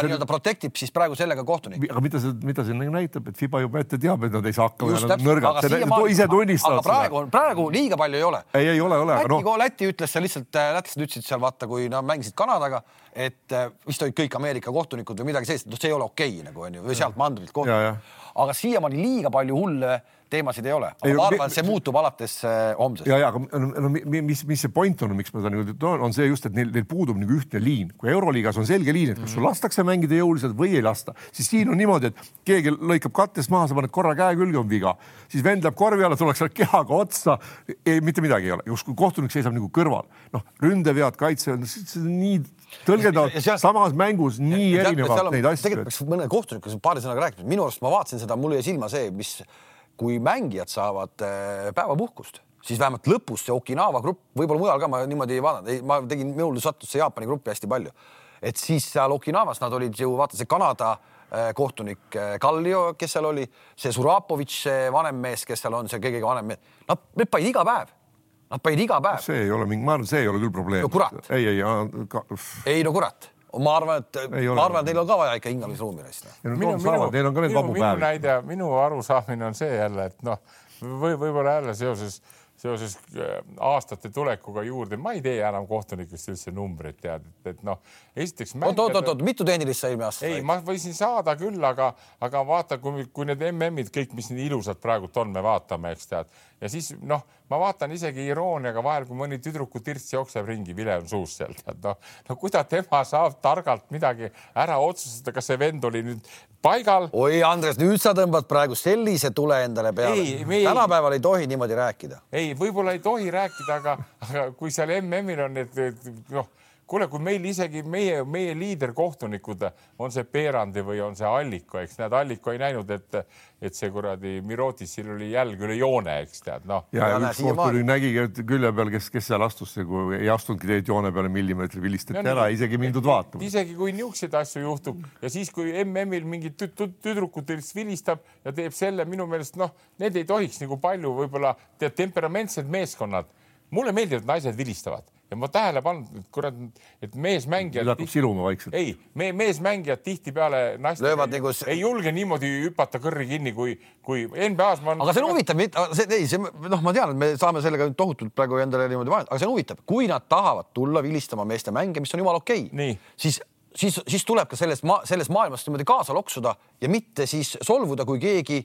nii-öelda protect ib siis praegu sellega kohtunikke. aga mida see, mida see nagu näitab, et FIBA juba ette teab, et nad ei saa hakkama ja nad on nõrgad, ise tunnistavad seda. praegu, praegu liiga palju ei ole. ei, ei ole, ole. Läti no., Läti ütles seal lihtsalt, äh, lätlased ütlesid seal vaata, kui nad mängisid Kanadaga, et äh, vist olid kõik Ameerika kohtunikud või midagi sellist, noh, see ei ole okei okay, nagu onju, või sealt mandrilt kohtunikud aga siiamaani liiga palju hulle teemasid ei ole, aga ei, ma arvan, see muutub alates äh, homsest. ja, ja aga no, mis, mis see point on, miks ma seda niimoodi toon, on see just, et neil, neil puudub nagu ühtne liin. kui Euroliigas on selge liin, et kas sul lastakse mängida jõuliselt või ei lasta, siis siin on niimoodi, et keegi lõikab kattest maha, sa paned korra käe külge, on viga, siis vend läheb korvi alla, tullakse kehaga otsa. ei, mitte midagi ei ole, justkui kohtunik seisab nagu kõrval, noh, ründevead, kaitse, see on nii tõlgendavad samas mängus nii ja, erinevalt neid asju. tegelikult peaks mõne kohtunikuga paari sõnaga rääkima, minu arust ma vaatasin seda, mul jäi silma see, mis kui mängijad saavad äh, päevapuhkust, siis vähemalt lõpus see Okinawa grupp, võib-olla mujal ka ma niimoodi ei vaadanud, ma tegin, minul sattus see Jaapani gruppi hästi palju, et siis seal Okinawas nad olid ju vaata see Kanada kohtunik Kallio, kes seal oli, see Surapovitš, see vanem mees, kes seal on, see kõige vanem mees, nad, need panid iga päev Nad panid iga päev. see ei ole mingi, ma arvan, see ei ole küll probleem. no kurat. ei, ei, ei no kurat ma arvan, et ma arvan, et neil on ka vaja ikka hingamisruumi neist. Neil on ka neid vabu päevi. minu näide, minu arusaamine on see jälle, et noh, või võib-olla jälle seoses seoses äh, aastate tulekuga juurde, ma ei tee enam kohtunikest üldse numbreid, tead, et, et noh, esiteks. oot, oot, oot, mitu tehnilist sa eelmine aasta said? ei, ma võisin saada küll, aga, aga vaata, kui, kui need MM-id kõik, mis nii ilusad praegult on, me vaatame, eks tead ja siis noh, ma vaatan isegi irooniaga vahel, kui mõni tüdruku tirts jookseb ringi, vile on suus seal, tead noh, no kuidas tema saab targalt midagi ära otsustada, kas see vend oli nüüd paigal. oi, Andres, nüüd sa tõmbad praegu sellise tule endale peale. tänapäeval ei tohi niimoodi rääkida. ei, võib-olla ei tohi rääkida, aga, aga kui seal MM-il on need noh kuule, kui meil isegi meie, meie liiderkohtunikud on see Peerandi või on see Alliko, eks näed, Alliko ei näinud, et, et see kuradi Mirotissil oli jälg üle joone, eks tead, noh. ja, ja üks kohtuniku nägigi külje peal, kes, kes seal astus, kui ei astunudki teid joone peale millimeetri, vilistati ära, isegi mindud vaatama. isegi kui niisuguseid asju juhtub ja siis, kui MM-il mingi tüdrukut vilistab ja teeb selle, minu meelest noh, need ei tohiks nagu palju võib-olla tead temperamentsed meeskonnad. mulle meeldivad naised vilistavad ja ma tähele pannud, et kurat, et meesmängijad. nüüd hakkab siluma vaikselt. ei, me meesmängijad tihtipeale löövad nagu. ei julge niimoodi hüpata kõrri kinni, kui, kui NBA-s ma. aga see on huvitav, see ei, see noh, ma tean, et me saame sellega tohutult praegu endale niimoodi vaadata, aga see on huvitav, kui nad tahavad tulla vilistama meeste mänge, mis on jumala okei okay,, siis siis, siis tuleb ka sellest ma, selles maailmas niimoodi kaasa loksuda ja mitte siis solvuda, kui keegi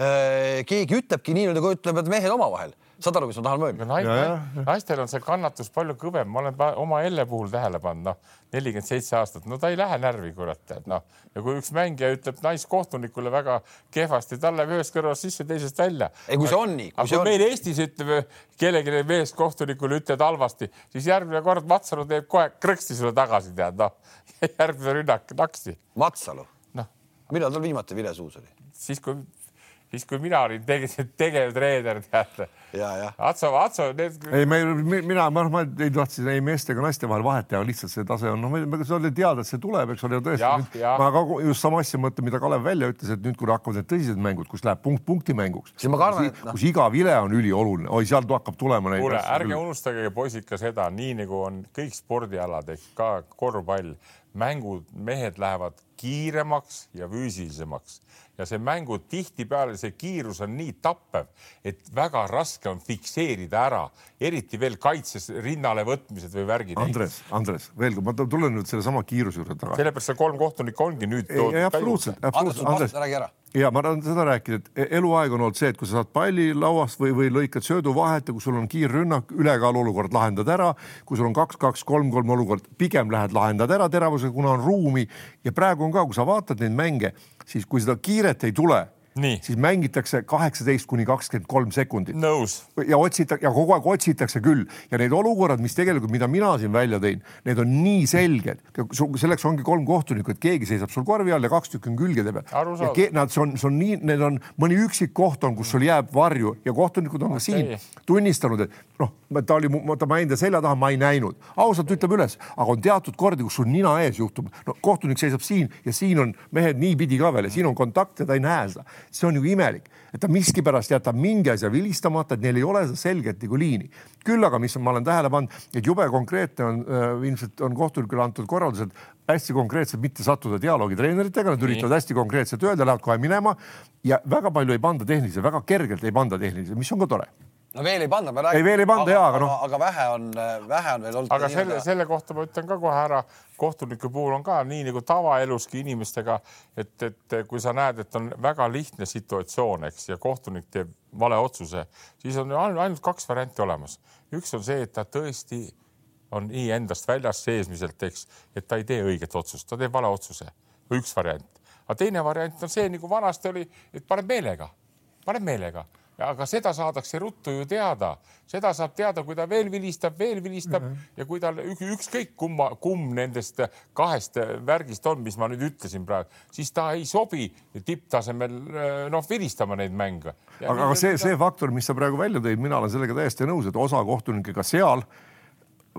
äh,, keegi ütlebki nii, nagu ütlevad mehed omavahel saad aru, mis ma tahan mõelda? naistel, naistel on see kannatus palju kõvem, ma olen oma Elle puhul tähele pannud, noh, nelikümmend seitse aastat, no ta ei lähe närvi, kurat, tead noh. ja kui üks mängija ütleb naiskohtunikule väga kehvasti, tal läheb ühest kõrvast sisse, teisest välja. ei, kui see on nii. aga kui meil Eestis ütleb kellelegi meeskohtunikule ütled halvasti, siis järgmine kord Matsalu teeb kohe krõksti sulle tagasi, tead noh. järgmine rünnak naksi. Matsalu? noh. millal tal viimati vile suus oli? siis, kui siis kui mina olin tege, tegevtreener, tead. Atso, Atso, need. ei, me, mina, ma, ma ei tahtnud ei meeste ega naiste vahel vahet teha, lihtsalt see tase on, noh, see oli teada, et see tuleb, eks ole, ja tõesti. ma ka just sama asja mõtlen, mida Kalev välja ütles, et nüüd, kui hakkavad need tõsised mängud, kus läheb punkt punkti mänguks, kus, no. kus iga vile on ülioluline, oi, sealt hakkab tulema neid. kuule, ärge unustage poisid ka seda, nii nagu on kõik spordialad ehk ka korvpall, mängud, mehed lähevad kiiremaks ja füüsilisemaks ja see mängu tihtipeale see kiirus on nii tappev, et väga raske on fikseerida ära, eriti veel kaitses rinnale võtmised või värgid. Andres, Andres, veel kord, ma tulen nüüd sellesama kiiruse juurde tagasi. sellepärast see kolm kohtunikku ongi nüüd. absoluutselt, absoluutselt. Andres, räägi ära ja ma tahan seda rääkida, et e-, eluaeg on olnud see, et kui sa saad palli lauast või, või lõikad söödu vahet ja kui sul on kiirrünnak, ülekaalu olukord lahendad ära, kui sul on kaks-kaks, kolm-kolm olukord, pigem lähed lahendad ära teravusega, kuna on ruumi ja praegu on ka, kui sa vaatad neid mänge, siis kui seda kiiret ei tule. Siis mängitakse kaheksateist kuni kakskümmend kolm sekundit. ja otsita- ja kogu aeg otsitakse küll ja need olukorrad, mis tegelikult, mida mina siin välja tõin, need on nii selged. selleks ongi kolm kohtunikku, et keegi seisab sul korvi all ja kaks tükki on külgede peal. ja nad, see on, see on nii, need on mõni üksik koht on, kus sul jääb varju ja kohtunikud on ka siin tunnistanud, et noh, ta oli, ta ma ta selja taha, ma ei näinud, ausalt ütleb üles, aga on teatud kordi, kus sul nina ees juhtub, no kohtunik seisab siin ja siin on mehed niipidi ka veel ja siin on kontakt ja ta ei näe seda. See on ju imelik, et ta miskipärast jätab mingi asja vilistamata, et neil ei ole seda selget nagu liini. küll aga, mis ma olen tähele pannud, et jube konkreetne on äh,, ilmselt on kohtunikule antud korraldused hästi konkreetselt mitte sattuda dialoogi treeneritega, nad üritavad hästi konkreetselt öelda, lähevad kohe minema ja väga palju ei panda tehnilise, väga kergelt ei panda tehnilise, mis on ka tore no veel ei panda, ma räägin. ei, veel ei panda ja, aga noh. aga vähe on, vähe on veel olnud. aga selle, selle kohta ma ütlen ka kohe ära, kohtunike puhul on ka nii nagu tavaeluski inimestega, et, et kui sa näed, et on väga lihtne situatsioon, eks, ja kohtunik teeb vale otsuse, siis on ainult kaks varianti olemas. üks on see, et ta tõesti on nii endast väljas seesmiselt, eks, et ta ei tee õiget otsust, ta teeb vale otsuse, üks variant. aga teine variant on see, nagu vanasti oli, et paneb meelega, paneb meelega aga seda saadakse ruttu ju teada, seda saab teada, kui ta veel vilistab, veel vilistab mm -hmm. ja kui tal ükskõik kumma, kumb nendest kahest värgist on, mis ma nüüd ütlesin praegu, siis ta ei sobi tipptasemel noh, vilistama neid mänge. aga, aga see, see faktor, mis sa praegu välja tõid, mina olen sellega täiesti nõus, et osa kohtunikega seal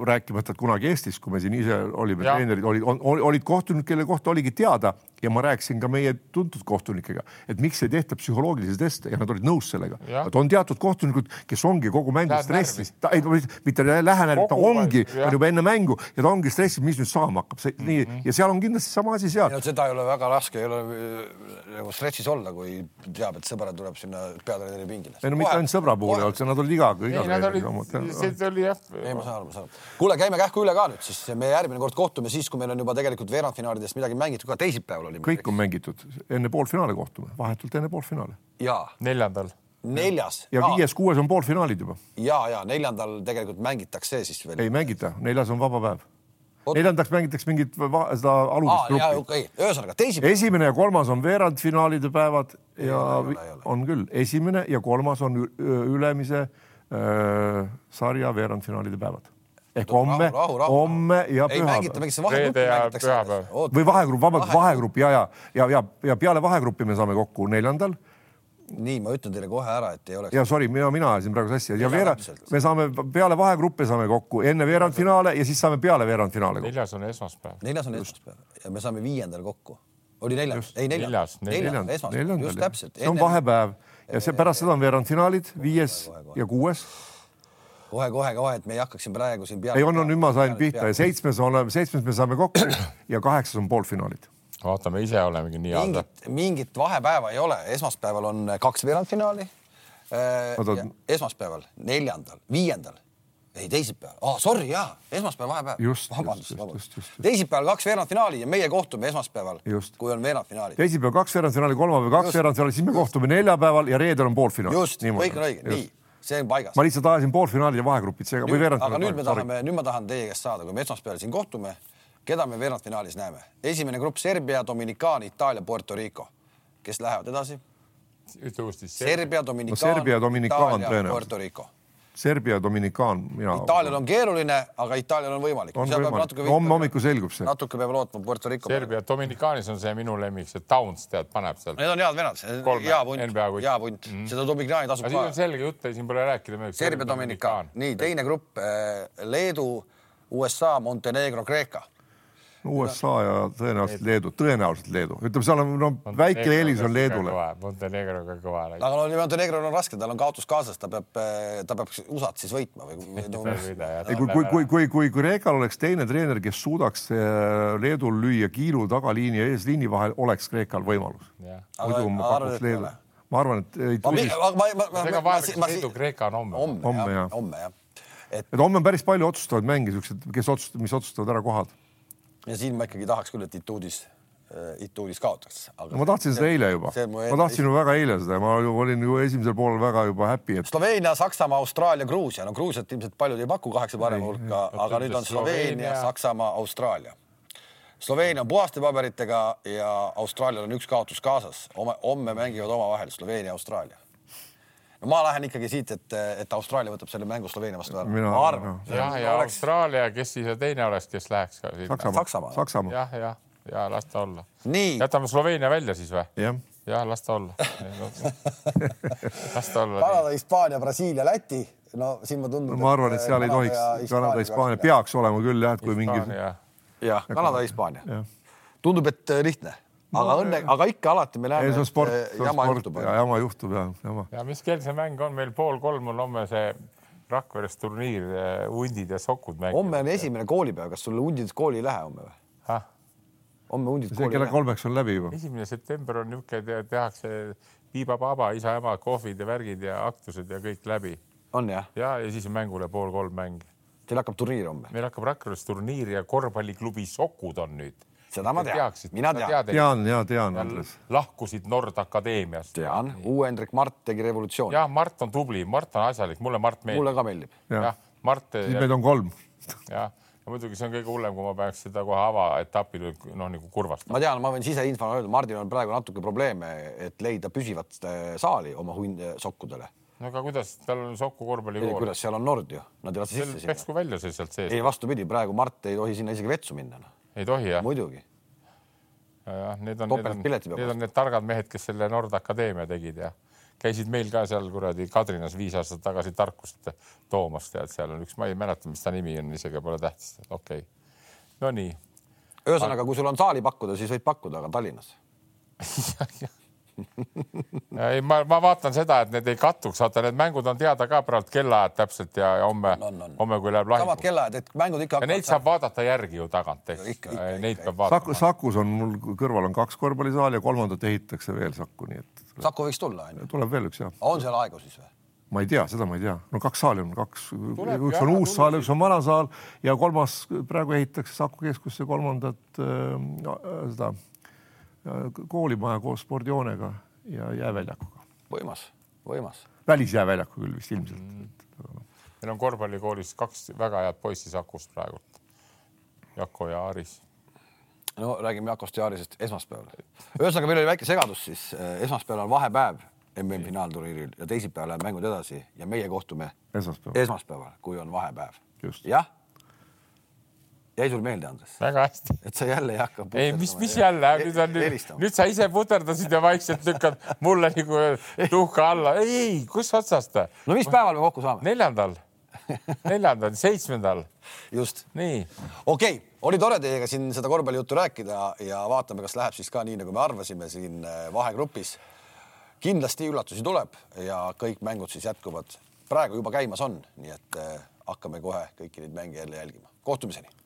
rääkimata, et kunagi Eestis, kui me siin ise olime treenerid, olid, olid kohtunikud, kelle kohta oligi teada, ja ma rääkisin ka meie tuntud kohtunikega, et miks ei tehta psühholoogilisi teste ja nad olid nõus sellega. et on teatud kohtunikud, kes ongi kogu mängu Lähed stressis, ta ei, mitte ei lähe närvi, ta ongi, on juba enne mängu ja ta ongi stressis, mis nüüd saama hakkab, see mm -hmm. nii mhm. ja seal on kindlasti sama asi seal. seda ei ole väga raske, ei ole äh, nagu stressis olla, kui teab, et sõber tuleb sinna peatreeneri pingile. ei no mitte ainult sõbra puhul ei olnud, nad olid iga, iga. olid, see oli jah. ei, ma saan aru, ma saan aru. kuule, käime kähku üle ka nüüd, siis me järgmine kord kohtume siis, kui meil on juba tegelikult veerandfinaalidest midagi mängitud ka teisipäeval oli. kõik on mängitud, enne poolfinaale kohtume, vahetult enne poolfinaale. jaa. neljandal. neljas. ja viies-kuues on poolfinaalid juba. ja, ja neljandal tegelikult mängitakse siis veel. ei mängita, neljas on vaba päev. neljandaks mängitakse mingit seda alumist gruppi. Okay. ühesõnaga teisipäev. esimene ja kolmas on veerandfinaalide päevad ja ei, ei, ei, on küll, esimene ja kolmas on ülemise äh, sarja veerandfinaalide päevad ehk homme, homme ja pühapäev. või vahegrupp, vabandust, vahegrupp. ja, ja, ja, ja, ja peale vahegruppi me saame kokku neljandal. nii, ma ütlen teile kohe ära, et ei oleks. ja sorry, mina, mina ajasin praegu sassi. Ja veerand, me saame peale vahegruppi saame kokku enne veerandfinaale ja siis saame peale veerandfinaale kokku. neljas on esmaspäev. neljas on esmaspäev. Ja me saame viiendal kokku. oli neljas, ei neljas, neljas, esmaspäev, just täpselt. see on vahepäev. Ja see pärast seda on veerandfinaalid, viies ja kuues kohe-kohe-kohe, et me ei hakkaks siin praegu siin peale. ei, on, on, nüüd ma sain pihta ja seitsmes oleme, seitsmes me saame kokku ja kaheksas on poolfinaalid. vaatame, ise olemegi nii head. mingit vahepäeva ei ole, esmaspäeval on kaks veerandfinaali äh,. esmaspäeval, neljandal, viiendal, ei teisipäeval oh,, sorry, jaa, esmaspäev vahepäev. vabandust, vabandust. teisipäeval kaks veerandfinaali ja meie kohtume esmaspäeval, kui on veerandfinaalid. teisipäeval kaks veerandfinaali, kolmapäeval kaks veerandfinaali, siis me kohtume neljapäeval ja reedel on poolfinaal. just, kõik on õige, nii see on paigas. ma lihtsalt ajasin poolfinaalid ja vahegrupid seega või veerandfinaal. aga nüüd me tahame, nüüd ma tahan teie käest saada, kui me esmaspäeval siin kohtume, keda me veerandfinaalis näeme? esimene grupp Serbia, Dominikaan, Itaalia, Puerto Rico. kes lähevad edasi? ütle uuesti. Serbia, Dominikaan, Itaalia, Puerto Rico Serbia, Dominikaan, mina. Itaalial on keeruline, aga Itaalial on võimalik. homme hommikul selgub see. natuke peab lootma Puerto Rico. Serbia, Dominikaanis on see minu lemmik, see Towns tead, paneb seal. Need on head vennad, hea punt, hea punt mm, seda Dominikaani tasub ka. siin on selge jutt, siin pole rääkida. Serbia, Dominikaan, nii teine grupp eh, Leedu, USA, Montenegro, Kreeka USA ja tõenäoliselt Leedu, tõenäoliselt Leedu, ütleme, seal on no väike eelis on Leedule. Montenegroga kõva. aga no Montenegrol on raske, tal on kaotus kaasas, ta peab, ta peab USA-t siis võitma või? ei, kui, kui, kui, kui, kui Kreekal oleks teine treener, kes suudaks äh, Leedul lüüa kiilu tagaliini ja eesliini vahel, oleks Kreekal võimalus. muidu ma pakuks Leedule. ma arvan, et ei tulisi. ega vaevalt Leedu-Kreeka on homme. homme jah. et homme on päris palju otsustavaid mänge, siuksed, kes otsustavad, mis otsustavad ära kohad ja siin ma ikkagi tahaks küll, et Ituudis äh, Ituudis kaotaks. ma tahtsin seda eile juba, ma tahtsin ju väga eile seda, ma olin ju esimesel poolel väga juba happy, et. Sloveenia, Saksamaa, Austraalia, Gruusia, no Gruusiat ilmselt paljud ei paku kaheksa parema hulka, aga nüüd on Sloveenia, Saksamaa, Austraalia. Sloveenia on puhaste paberitega ja Austraalial on üks kaotus kaasas, homme mängivad omavahel Sloveenia, Austraalia no ma lähen ikkagi siit, et, et Austraalia võtab selle mängu Sloveenia vastu ära. ma arvan. jah, ja oleks... Austraalia, kes siis teine oleks, kes läheks ka siit? Saksamaa. Saksamaa. jah, jah, ja las ta olla. jätame Sloveenia välja siis või? jah jah, las ta olla las ta olla. Kanada, Hispaania, Brasiilia, Läti. no siin ma tundub no,. ma arvan, et seal ei tohiks, Kanada, Hispaania peaks olema küll jah, et kui mingi. jah, Kanada, Hispaania. tundub, et lihtne aga õnne, aga ikka alati me näeme, et sport, eh, jama sport, juhtub. ja jama juhtub ja jama. ja mis kell see mäng on meil pool kolm on homme see Rakveres turniir, eh, hundid ja sokud mängivad. homme on esimene koolipäev, kas sul hundid kooli ei lähe homme või? homme hundid kooli ei lähe. kella kolmeks on läbi juba. esimene september on niisugune, tehakse piiba-paba, isa-ema kohvid ja värgid ja aktused ja kõik läbi. on jah? ja, ja siis on mängule pool kolm mäng. Teil hakkab turniir homme? meil hakkab Rakveres turniir ja korvpalliklubi Sokud on nüüd seda ma tean, mina tean. tean ja tean, Andres. lahkusid Nord Akadeemiast. tean, uue Hendrik Mart tegi revolutsiooni. jah, Mart on tubli, Mart on asjalik, mulle Mart meeldib. mulle ka meeldib. jah, Mart. siis meid on kolm. jah, ja muidugi see on kõige hullem, kui ma peaks seda kohe avaetapil noh, nagu kurvastama. ma tean, ma võin siseinfona öelda, Mardil on praegu natuke probleeme, et leida püsivat äh, saali oma hund sokkudele no aga kuidas, tal on Soku korvpallikool. kuidas seal on Nord ju, nad ei lase sisse sinna. peksku välja see sealt sees. ei, vastupidi, praegu Mart ei tohi sinna isegi vetsu minna no.. Ei tohi jah? muidugi. Need on, need on, need on need targad mehed, kes selle Nord Akadeemia tegid ja käisid meil ka seal kuradi Kadrinas viis aastat tagasi tarkust toomas, tead, seal on üks, ma ei mäleta, mis ta nimi on, isegi pole tähtis, okei. Okay.. Nonii. ühesõnaga, kui sul on saali pakkuda, siis võid pakkuda, aga Tallinnas ei, ma, ma vaatan seda, et need ei kattuks, vaata, need mängud on teada ka praegu kellaajad täpselt ja, ja homme, homme, kui läheb lahinguks. samad kellaajad, et mängud ikka. Neid saab vaadata järgi ju tagant, eks. Neid peab vaatama Saku,. Sakus on mul kõrval on kaks korvpallisaali ja kolmandat ehitatakse veel Saku, nii et. Saku võiks tulla, onju. tuleb veel üks jah. on seal aegu siis või? ma ei tea, seda ma ei tea, no kaks saali on, kaks, üks on uus saal, üks on vana saal ja kolmas praegu ehitatakse Saku keskusse kolmandat äh, seda koolimaja koos spordihoonega ja jääväljakuga. võimas, võimas. välisjääväljaku küll vist ilmselt mm.. meil on korvpallikoolis kaks väga head poissi Sakust praegu. Jako ja Aris. no räägime Jakost ja Arisest esmaspäeval. ühesõnaga, meil oli väike segadus siis, esmaspäeval on vahepäev MM finaalturniiril ja teisipäeval lähevad mängud edasi ja meie kohtume esmaspäeval, esmaspäeval, kui on vahepäev. jah jäi sul meelde, Andres? väga hästi. et sa jälle ei hakka. ei, mis, mis jälle, nüüd on nüüd, nüüd sa ise puterdasid ja vaikselt lükkad mulle nagu tuhka alla. ei, ei, kus otsast? no mis päeval me kokku saame? neljandal, neljandal, seitsmendal. just. nii. okei okay., oli tore teiega siin seda korvpallijuttu rääkida ja vaatame, kas läheb siis ka nii, nagu me arvasime siin äh, vahegrupis. kindlasti üllatusi tuleb ja kõik mängud siis jätkuvad. praegu juba käimas on, nii et äh, hakkame kohe kõiki neid mänge jälle jälgima. kohtumiseni